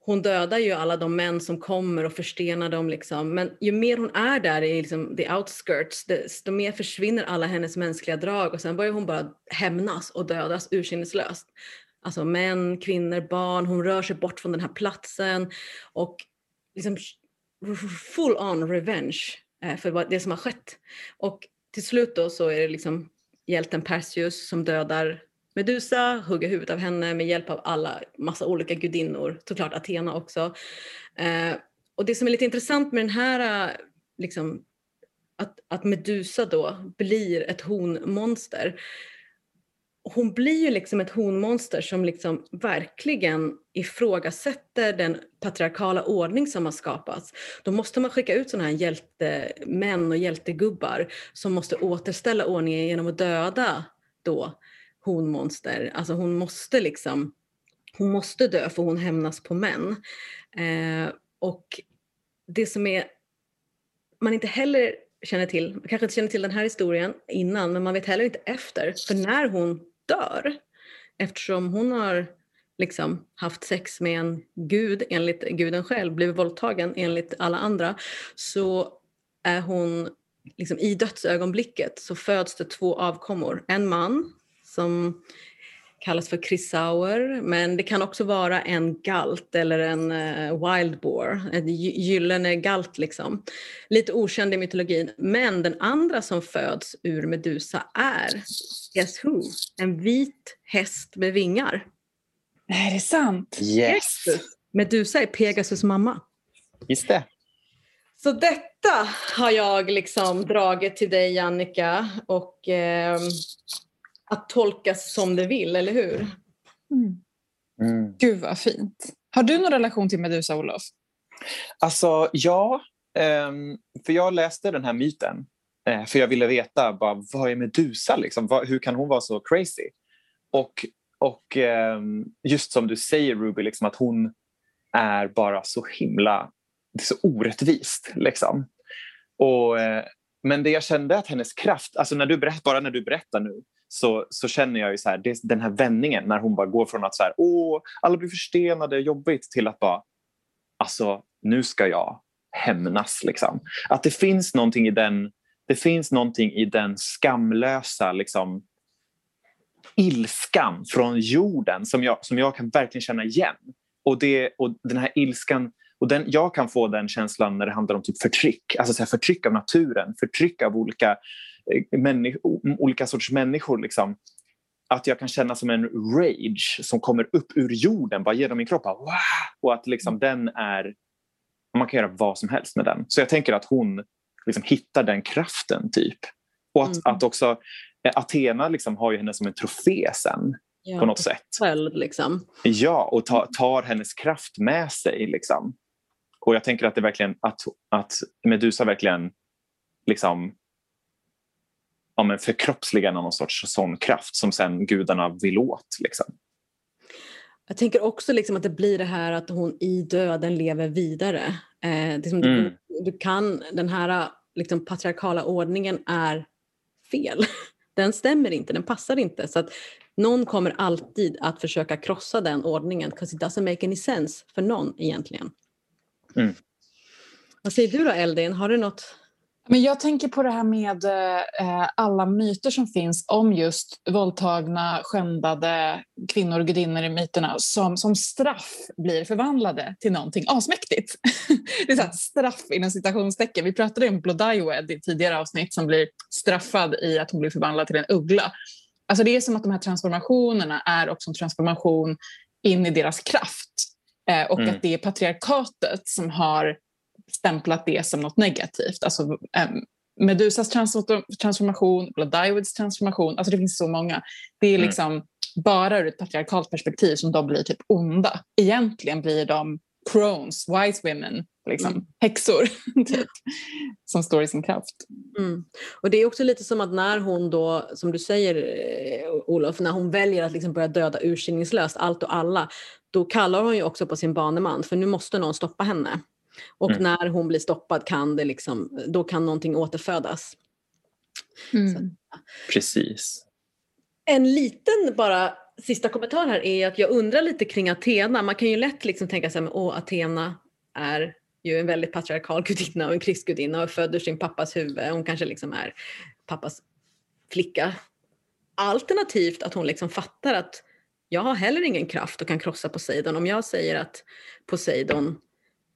hon dödar ju alla de män som kommer och förstenar dem. Liksom. Men ju mer hon är där i liksom, the outskirts, desto mer försvinner alla hennes mänskliga drag och sen börjar hon bara hämnas och dödas ursinneslöst. Alltså män, kvinnor, barn, hon rör sig bort från den här platsen och liksom full on revenge Eh, för det som har skett. Och till slut då så är det liksom hjälten Perseus som dödar Medusa, hugger huvudet av henne med hjälp av alla massa olika gudinnor, såklart Athena också. Eh, och det som är lite intressant med den här, eh, liksom, att, att Medusa då blir ett honmonster. Hon blir ju liksom ett honmonster som liksom verkligen ifrågasätter den patriarkala ordning som har skapats. Då måste man skicka ut sådana här hjältemän och hjältegubbar som måste återställa ordningen genom att döda då honmonster. Alltså hon måste liksom, hon måste dö för hon hämnas på män. Eh, och det som är, man inte heller känner till, man kanske inte känner till den här historien innan, men man vet heller inte efter. För när hon dör, eftersom hon har liksom haft sex med en gud enligt guden själv, blivit våldtagen enligt alla andra, så är hon liksom i dödsögonblicket så föds det två avkommor. En man som kallas för Chrysauer, men det kan också vara en galt eller en uh, wild boar, en gyllene galt liksom. Lite okänd i mytologin. Men den andra som föds ur Medusa är, guess who? En vit häst med vingar. Är det sant? Yes! Medusa är Pegasus mamma. Just det. Så detta har jag liksom dragit till dig Jannica och eh, att tolkas som det vill, eller hur? Mm. Mm. Gud vad fint. Har du någon relation till Medusa, Olof? Alltså, ja. ehm, för jag läste den här myten. eh, För jag ville veta bara, vad är Medusa. Liksom? Hur kan hon vara så crazy? Och, och ehm, just som du säger Ruby, liksom, att hon är bara så himla det är så orättvist. Liksom. Och, eh, men det jag kände att hennes kraft, alltså när du berätt, bara när du berättar nu så, så känner jag ju så här, det, den här vändningen när hon bara går från att så här, Åh, alla blir förstenade, jobbigt till att bara alltså nu ska jag hämnas. Liksom. Att det finns någonting i den det finns någonting i den skamlösa liksom, ilskan från jorden som jag, som jag kan verkligen känna igen. Och, det, och den här ilskan, och den, jag kan få den känslan när det handlar om typ förtryck. Alltså så här, förtryck av naturen, förtryck av olika, olika sorts människor. Liksom. Att jag kan känna som en rage som kommer upp ur jorden bara genom min kropp. Wow! Och att liksom den är... Man kan göra vad som helst med den. Så jag tänker att hon liksom hittar den kraften typ. Och att, Mm. att också eh, Athena liksom har ju henne som en trofé sen Ja, på något sätt. Själv, liksom. Ja, och ta, tar hennes kraft med sig. Liksom. Och jag tänker att det verkligen att, att Medusa verkligen liksom ja, men förkroppsligar någon sorts sån kraft som sen gudarna vill åt. Liksom. Jag tänker också liksom att det blir det här att hon i döden lever vidare. Eh, det är som Mm. du, du kan, den här liksom, patriarkala ordningen är fel. Den stämmer inte, den passar inte. Så att någon kommer alltid att försöka krossa den ordningen, because it doesn't make any sense för någon egentligen. Mm. Vad säger du då Eldin, har du något? Men jag tänker på det här med eh, alla myter som finns om just våldtagna, skändade kvinnor och gudinnor i myterna som som straff blir förvandlade till någonting asmäktigt. det är så här, straff inom citationstecken. Vi pratade om Blodaiwed i tidigare avsnitt som blir straffad i att hon blir förvandlad till en uggla. Alltså det är som att de här transformationerna är också en transformation in i deras kraft. Eh, och Mm. att det är patriarkatet som har stämplat det som något negativt. Alltså, em, Medusas trans- transformation, Bloodaiwoods transformation, alltså det finns så många. Det är Mm. liksom bara ur ett patriarkalt perspektiv som de blir typ onda. Egentligen blir de crones, wise women, liksom, Mm. häxor typ, som står i sin kraft. Mm. Och det är också lite som att när hon då, som du säger eh, Olof, när hon väljer att liksom börja döda urskillningslöst allt och alla, då kallar hon ju också på sin baneman för nu måste någon stoppa henne. Och Mm. när hon blir stoppad kan det liksom, då kan någonting återfödas. Precis. En liten bara sista kommentar här är att jag undrar lite kring Athena. Man kan ju lätt liksom tänka sig att Athena är ju en väldigt patriarkal gudinna och en krigsgudinna och född ur sin pappas huvud. Hon kanske liksom är pappas flicka. Alternativt att hon liksom fattar att jag har heller ingen kraft och kan krossa Poseidon. Om jag säger att Poseidon,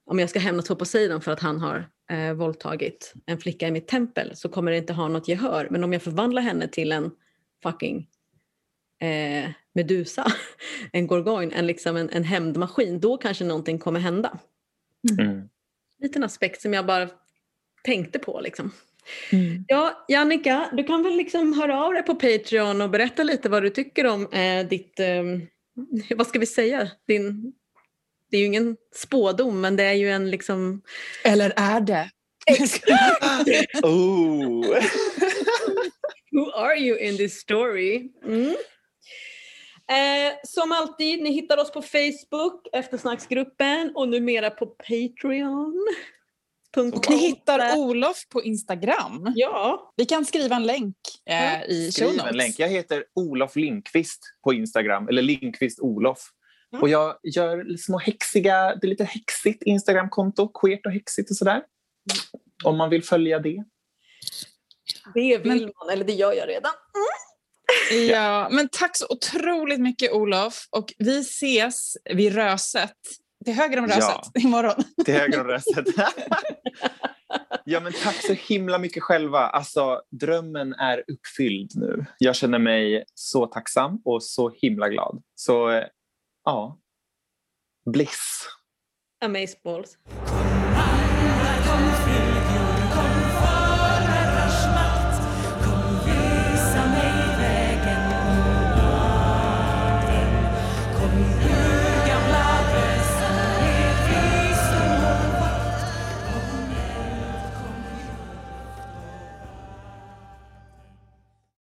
om jag ska hämnas på Poseidon för att han har eh, våldtagit en flicka i mitt tempel så kommer det inte ha något gehör. Men om jag förvandlar henne till en fucking eh, Medusa, en gorgon, en, liksom en, en hämndmaskin, då kanske någonting kommer hända. Mm. Liten aspekt som jag bara tänkte på. Liksom. Mm. Ja, Jannica, du kan väl liksom höra av dig på Patreon och berätta lite vad du tycker om eh, ditt, eh, vad ska vi säga, din, det är ju ingen spådom men det är ju en liksom Eller är det? Oh. Who are you in this story? Mm. Eh, som alltid, ni hittar oss på Facebook, eftersnacksgruppen och numera på Patreon. Och ni hittar Olof på Instagram. Ja, Vi kan skriva en länk eh, i show notes. en länk. Jag heter Olof Linkvist på Instagram, eller Linkvist Olof. Mm. Och jag gör små häxiga, det är lite häxigt Instagramkonto, queert och häxigt och sådär. Om man vill följa det. det vill Men- man, eller det gör jag redan. Ja, men tack så otroligt mycket Olof och vi ses vid Röset, till höger om Ja. Röset imorgon. Till höger om röstet. ja, men tack så himla mycket själva. Alltså, drömmen är uppfylld nu. Jag känner mig så tacksam och så himla glad. Så eh, ja, bliss. Amazeballs. Kom